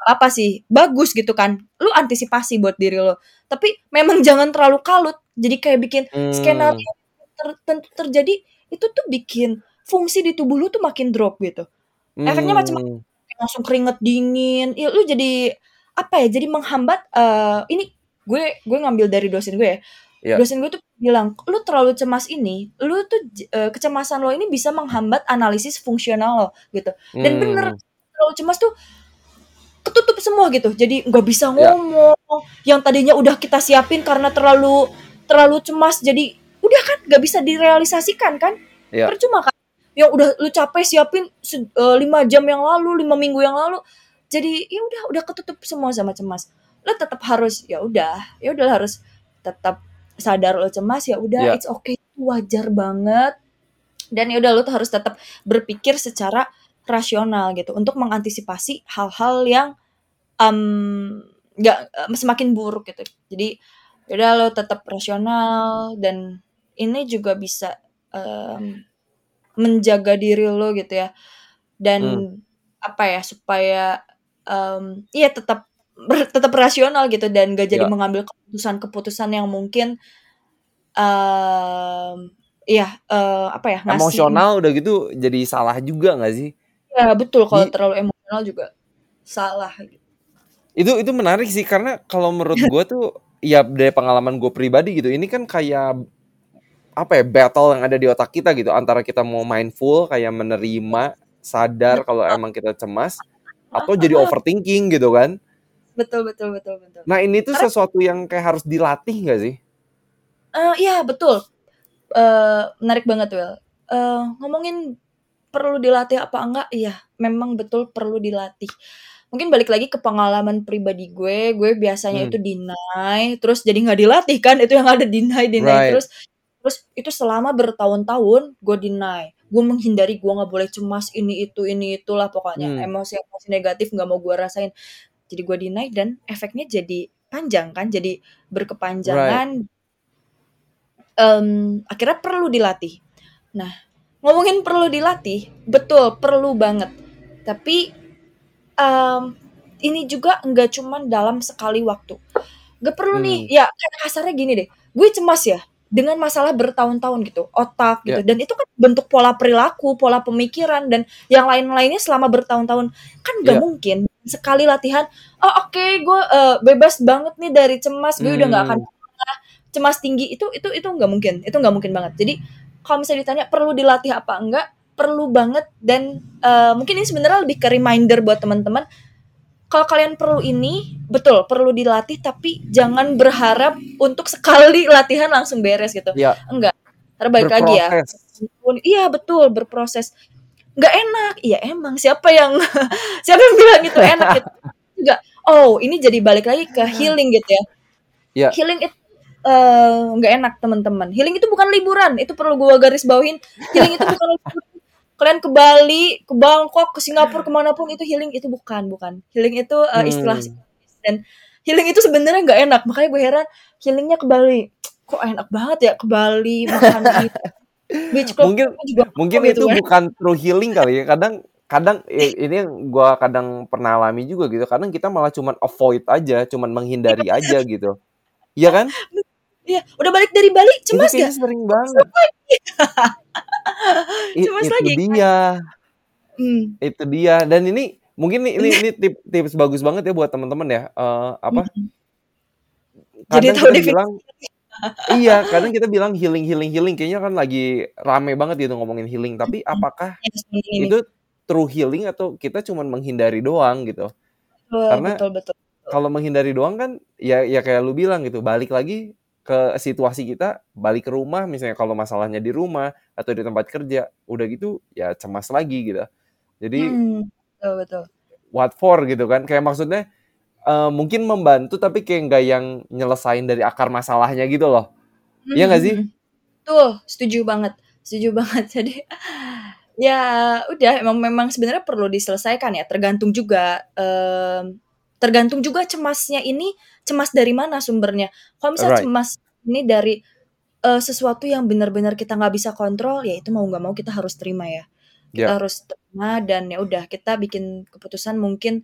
apa sih bagus gitu kan lu antisipasi buat diri lo tapi memang jangan terlalu kalut jadi kayak bikin
Hmm.
skenario ter- tentu terjadi itu tuh bikin fungsi di tubuh lu tuh makin drop gitu efeknya macam-macam
Hmm.
langsung keringet dingin ya lu jadi apa ya jadi menghambat eh ini gue gue ngambil dari dosen gue ya
Ya.
dosen gue tuh bilang lu terlalu cemas ini lu tuh eh, kecemasan lo ini bisa menghambat analisis fungsional lo gitu dan bener
Hmm.
terlalu cemas tuh ketutup semua gitu. Jadi nggak bisa
Ya.
ngomong. Yang tadinya udah kita siapin karena terlalu terlalu cemas jadi udah kan nggak bisa direalisasikan kan?
Ya.
percuma kan? Yang udah lu capek siapin eh, lima jam yang lalu lima minggu yang lalu. Jadi ya udah udah ketutup semua sama cemas. Lo tetap harus ya udah ya udah harus tetap sadar lo cemas ya udah
Ya.
it's okay. Wajar banget. Dan ya udah lo harus tetap berpikir secara rasional gitu untuk mengantisipasi hal-hal yang nggak em, semakin buruk gitu jadi ya udah lo tetap rasional dan ini juga bisa em, menjaga diri lo gitu ya dan
Hmm.
apa ya supaya em, iya tetap ber- tetap rasional gitu dan gak jadi
Ya.
mengambil keputusan-keputusan yang mungkin em iya eh, apa ya ngasih
Emosional udah gitu jadi salah juga nggak sih?
ya betul kalau
Di-
terlalu emosional juga salah gitu.
Itu itu menarik sih karena kalau menurut gue tuh ya dari pengalaman gue pribadi gitu ini kan kayak apa ya battle yang ada di otak kita gitu antara kita mau mindful kayak menerima sadar kalau emang kita cemas atau jadi overthinking gitu kan.
Betul betul betul betul.
Nah ini tuh
Karena-
sesuatu yang kayak harus dilatih nggak sih?
Eh, iya betul. Eh, menarik banget Will Eh, ngomongin perlu dilatih apa enggak? Iya memang betul perlu dilatih mungkin balik lagi ke pengalaman pribadi gue. Gue biasanya
Hmm.
itu deny terus jadi nggak dilatih kan? Itu yang ada deny deny
Right.
terus. Terus itu selama bertahun-tahun gue deny. Gue menghindari gue nggak boleh cemas ini itu ini itulah pokoknya.
Hmm.
emosi emosi negatif nggak mau gue rasain. Jadi gue deny dan efeknya jadi panjang kan? Jadi berkepanjangan. Em, akhirnya perlu dilatih. Nah ngomongin perlu dilatih betul perlu banget. Tapi em, ini juga nggak cuman dalam sekali waktu. Gak perlu nih
Hmm.
ya kayak kasarnya gini deh. Gue cemas ya dengan masalah bertahun-tahun gitu otak gitu. Dan itu kan bentuk pola perilaku pola pemikiran dan yang lain-lainnya selama bertahun-tahun. Kan nggak
Ya.
mungkin sekali latihan oh oke gue eh, bebas banget nih dari cemas gue udah nggak akan
Hmm.
pernah cemas tinggi itu itu itu nggak mungkin. Itu nggak mungkin banget. Jadi kalau misalnya ditanya perlu dilatih apa enggak perlu banget dan eh, mungkin ini sebenarnya lebih ke reminder buat teman-teman. Kalau kalian perlu ini betul perlu dilatih tapi jangan berharap untuk sekali latihan langsung beres gitu.
Ya
enggak. Balik lagi ya. Iya betul berproses. Nggak enak. Iya emang. Siapa yang siapa yang bilang itu enak gitu? Enggak. Oh ini jadi balik lagi ke healing gitu ya.
Ya.
healing itu eh, nggak enak teman-teman. Healing itu bukan liburan. Itu perlu gua garis bawahin. Healing itu bukan liburan kalian ke Bali ke Bangkok ke Singapura ke mana pun itu healing itu bukan bukan healing itu eh, istilah
Hmm.
dan healing itu sebenarnya nggak enak makanya gue heran healingnya ke Bali kok enak banget ya ke Bali makan gitu beach club
Mungkin
juga
mungkin
gitu
itu
kan.
bukan true healing kali ya. Kadang kadang i- ini yang gua kadang pernah alami juga gitu. Kadang kita malah cuman avoid aja, cuman menghindari aja gitu. Iya kan?
Iya, udah balik dari Bali cemas gak?
sering banget. I-
Cemas
itu
lagi
dia,
Hmm.
itu dia. Dan ini mungkin nih ini ini tip, tips bagus banget ya buat teman-teman ya. Eh, apa?
Mm. Jadi tahu
kita bilang iya, kadang kita bilang healing healing healing kayaknya kan lagi rame banget gitu ngomongin healing, tapi apakah
Yes, ini, ini.
itu true healing atau kita cuman menghindari doang gitu?
Betul,
Karena
betul, betul.
kalau menghindari doang kan ya ya kayak lu bilang gitu, balik lagi ke situasi kita, balik ke rumah misalnya kalau masalahnya di rumah atau di tempat kerja, udah gitu ya cemas lagi gitu. Jadi
Hmm, betul, betul.
what for gitu kan? Kayak maksudnya eh, mungkin membantu tapi kayak nggak yang nyelesain dari akar masalahnya gitu loh. Iya nggak sih?
Hmm, Betul, setuju banget, setuju banget. Jadi ya udah emang memang sebenarnya perlu diselesaikan ya. Tergantung juga, em, tergantung juga cemasnya ini cemas dari mana sumbernya. Kalau misalnya
Right.
cemas ini dari eh, sesuatu yang benar-benar kita nggak bisa kontrol, ya itu mau nggak mau kita harus terima ya. Kita
Ya.
harus terima dan ya udah kita bikin keputusan mungkin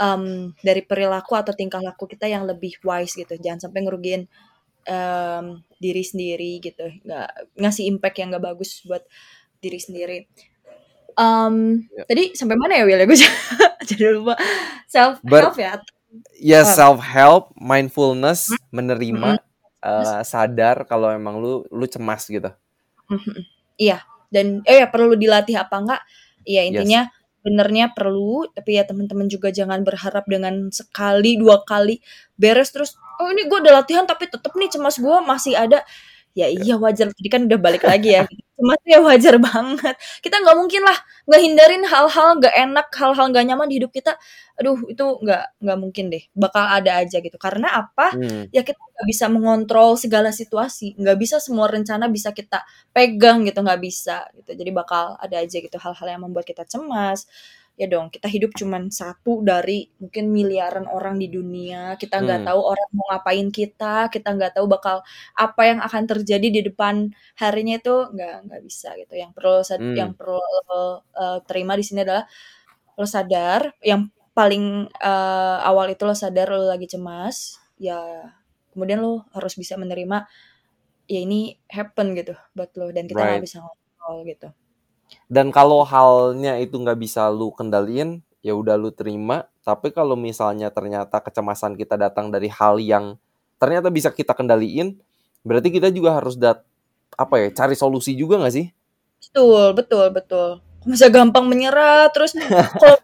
em, dari perilaku atau tingkah laku kita yang lebih wise gitu. Jangan sampai ngerugiin em, diri sendiri gitu, nggak ngasih impact yang nggak bagus buat diri sendiri. Em,
Ya.
tadi sampai mana ya Will? Ya gue jadi lupa. Self
Ber-
help ya.
Ya self help, mindfulness, menerima,
Mm-mm.
eh, sadar kalau emang lu lu cemas gitu.
Mhm. Iya, dan eh ya perlu dilatih apa enggak? Iya
Yes.
intinya benernya perlu, tapi ya teman-teman juga jangan berharap dengan sekali dua kali beres terus oh ini gue udah latihan tapi tetep nih cemas gue masih ada. Ya iya wajar tadi kan udah balik lagi ya. Cemas ya wajar banget. Kita nggak mungkin lah nggak hindarin hal-hal nggak enak, hal-hal nggak nyaman di hidup kita. Aduh itu nggak nggak mungkin deh. Bakal ada aja gitu. Karena apa?
Hmm.
ya kita nggak bisa mengontrol segala situasi nggak bisa semua rencana bisa kita pegang gitu nggak bisa gitu jadi bakal ada aja gitu hal-hal yang membuat kita cemas ya dong kita hidup cuman satu dari mungkin miliaran orang di dunia. Kita nggak
Hmm.
tahu orang mau ngapain kita. Kita nggak tahu bakal apa yang akan terjadi di depan harinya itu. Nggak nggak bisa gitu. Yang perlu
Hmm.
yang perlu eh, terima di sini adalah lo sadar. Yang paling eh, awal itu lo sadar lo lagi cemas. Ya kemudian lo harus bisa menerima ya ini happen gitu buat lo. Dan kita nggak
Right.
bisa ngontrol gitu
Dan kalau halnya itu nggak bisa lu kendaliin, ya udah lu terima. Tapi kalau misalnya ternyata kecemasan kita datang dari hal yang ternyata bisa kita kendaliin, berarti kita juga harus dat apa ya cari solusi juga nggak sih?
betul betul betul misalnya gampang menyerah terus kalau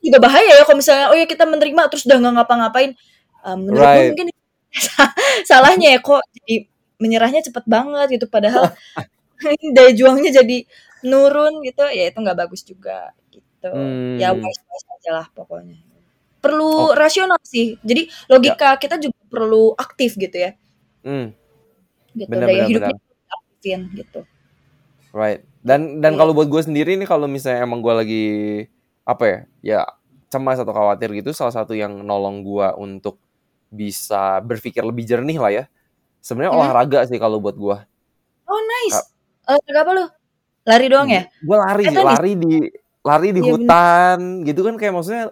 juga bahaya ya kalau misalnya oh ya kita menerima terus udah nggak ngapa-ngapain Eh, menurut gue
Right.
mungkin salahnya ya kok jadi menyerahnya cepet banget gitu padahal daya juangnya jadi nurun gitu ya itu nggak bagus juga gitu ya
Hmm.
wise wise aja lah pokoknya perlu
Oh,
rasional sih jadi logika kita juga perlu aktif gitu ya
hmm,
gitu
benar
daya
benar
hidupnya
benar.
aktifin gitu
Right. Dan dan
Iya.
kalau buat gue sendiri nih kalau misalnya emang gue lagi apa ya, ya cemas atau khawatir gitu, salah satu yang nolong gue untuk bisa berpikir lebih jernih lah ya. Sebenarnya
Hmm.
olahraga sih kalau buat gue.
oh nice olahraga apa lu lari doang ya
Gue lari
eh
lari di lari di
bener
hutan gitu kan kayak maksudnya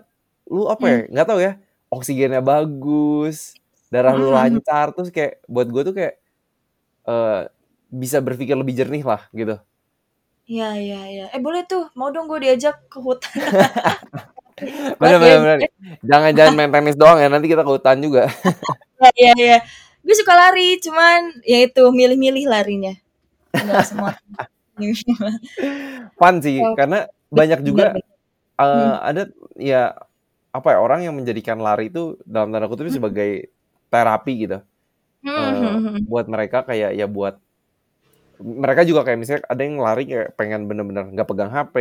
lu apa ya?
hmm.
nggak tahu ya. Oksigennya bagus, darah lu
Hmm.
lancar terus kayak buat gue tuh kayak eh bisa berpikir lebih jernih lah gitu.
Iya iya iya. Eh boleh tuh, mau dong gue diajak ke hutan.
Bener bener
ya.
bener. Jangan jangan main tenis doang ya, nanti kita ke hutan juga.
Iya iya iya. Gue suka lari, cuman ya itu milih-milih larinya. Enggak semua.
Fun sih,
Oh,
karena banyak juga
Hmm.
ada ya apa ya orang yang menjadikan lari itu dalam tanda kutip
Hmm.
sebagai terapi gitu.
Hmm, hmm.
buat mereka kayak ya buat mereka juga kayak misalnya ada yang lari kayak pengen bener-bener nggak pegang HP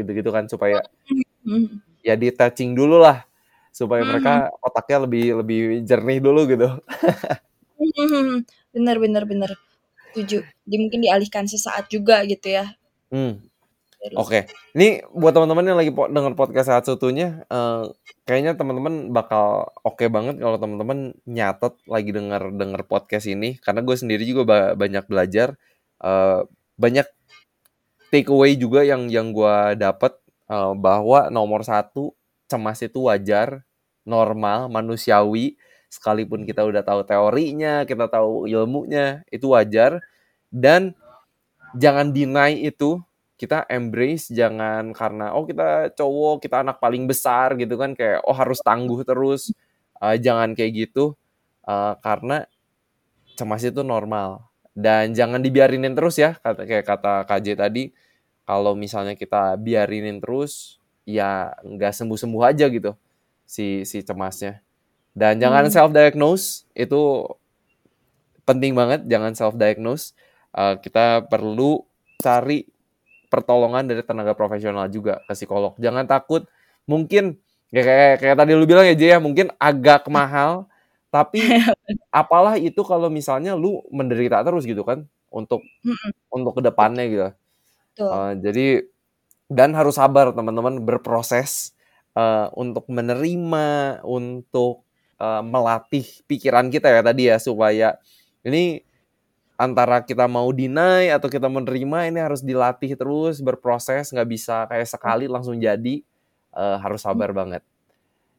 gitu-gitu kan supaya
Hmm,
ya detaching dulu lah supaya
hmm,
mereka otaknya lebih lebih jernih dulu gitu.
Bener bener bener. Setuju. Jadi mungkin dialihkan sesaat juga gitu ya.
Hmm. Oke, ini buat teman-teman yang lagi po denger podcast Sehat Seutuhnya, uh, kayaknya teman-teman bakal oke banget kalau teman-teman nyatet lagi denger denger podcast ini, karena gue sendiri juga ba banyak belajar, uh, banyak take away juga yang yang gue dapet, uh, bahwa nomor satu, cemas itu wajar, normal, manusiawi, sekalipun kita udah tahu teorinya, kita tahu ilmunya, itu wajar, dan jangan deny itu kita embrace jangan karena oh kita cowok kita anak paling besar gitu kan kayak oh harus tangguh terus. Uh, jangan kayak gitu uh, karena cemas itu normal. Dan jangan dibiarinin terus ya kata kayak kata KJ tadi. Kalau misalnya kita biarinin terus ya nggak sembuh sembuh aja gitu si si cemasnya dan jangan hmm. self diagnose itu penting banget jangan self diagnose uh, kita perlu cari pertolongan dari tenaga profesional juga ke psikolog. Jangan takut. Mungkin ya kayak kayak tadi lu bilang ya Jay ya, mungkin agak mahal, tapi apalah itu kalau misalnya lu menderita terus gitu kan untuk mm untuk ke depannya gitu. Uh, jadi dan harus sabar teman-teman berproses uh, untuk menerima, untuk uh, melatih pikiran kita ya tadi ya supaya ini antara kita mau deny atau kita menerima ini harus dilatih terus berproses nggak bisa kayak sekali langsung jadi uh, harus sabar banget.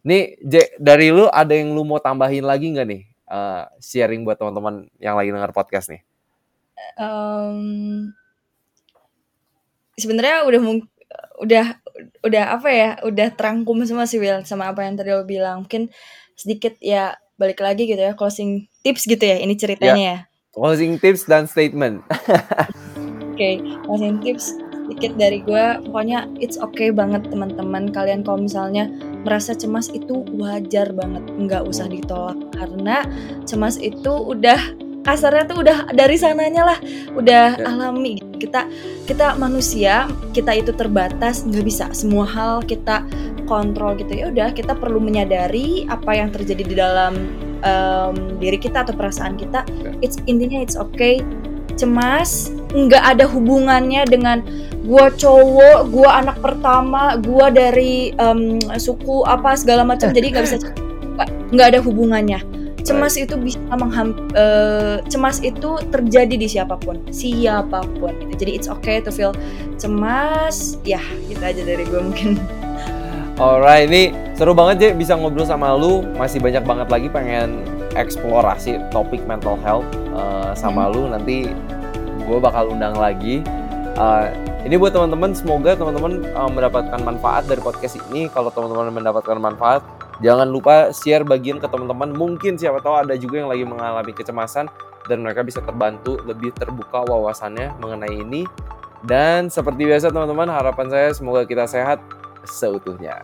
Nih J dari lu ada yang lu mau tambahin lagi nggak nih uh, sharing buat teman-teman yang lagi dengar podcast nih? Um,
sebenarnya udah udah udah apa ya udah terangkum semua sih Will sama apa yang tadi lo bilang mungkin sedikit ya balik lagi gitu ya closing tips gitu ya ini ceritanya ya. ya
Closing tips dan statement.
Oke, okay, closing tips sedikit dari gue. Pokoknya it's okay banget teman-teman. Kalian kalau misalnya merasa cemas itu wajar banget. Nggak usah ditolak. Karena cemas itu udah kasarnya tuh udah dari sananya lah udah yeah. alami kita kita manusia kita itu terbatas nggak bisa semua hal kita kontrol gitu. Ya udah kita perlu menyadari apa yang terjadi di dalam um, diri kita atau perasaan kita. It's intinya it's okay. Cemas nggak ada hubungannya dengan gua cowok gua anak pertama gua dari um, suku apa segala macam. Jadi nggak bisa nggak ada hubungannya. Cemas itu bisa mengham uh, cemas itu terjadi di siapa pun siapa pun jadi it's okay to feel cemas. Ya kita aja dari gue mungkin
Alright, ini seru banget Jay bisa ngobrol sama lu. Masih banyak banget lagi pengen eksplorasi topik mental health uh, sama hmm. lu. Nanti gue bakal undang lagi. Uh, ini buat teman-teman, semoga teman-teman uh, mendapatkan manfaat dari podcast ini. Kalau teman-teman mendapatkan manfaat, jangan lupa share bagian ke teman-teman. Mungkin siapa tahu ada juga yang lagi mengalami kecemasan dan mereka bisa terbantu lebih terbuka wawasannya mengenai ini. Dan seperti biasa teman-teman, harapan saya semoga kita sehat seutuhnya.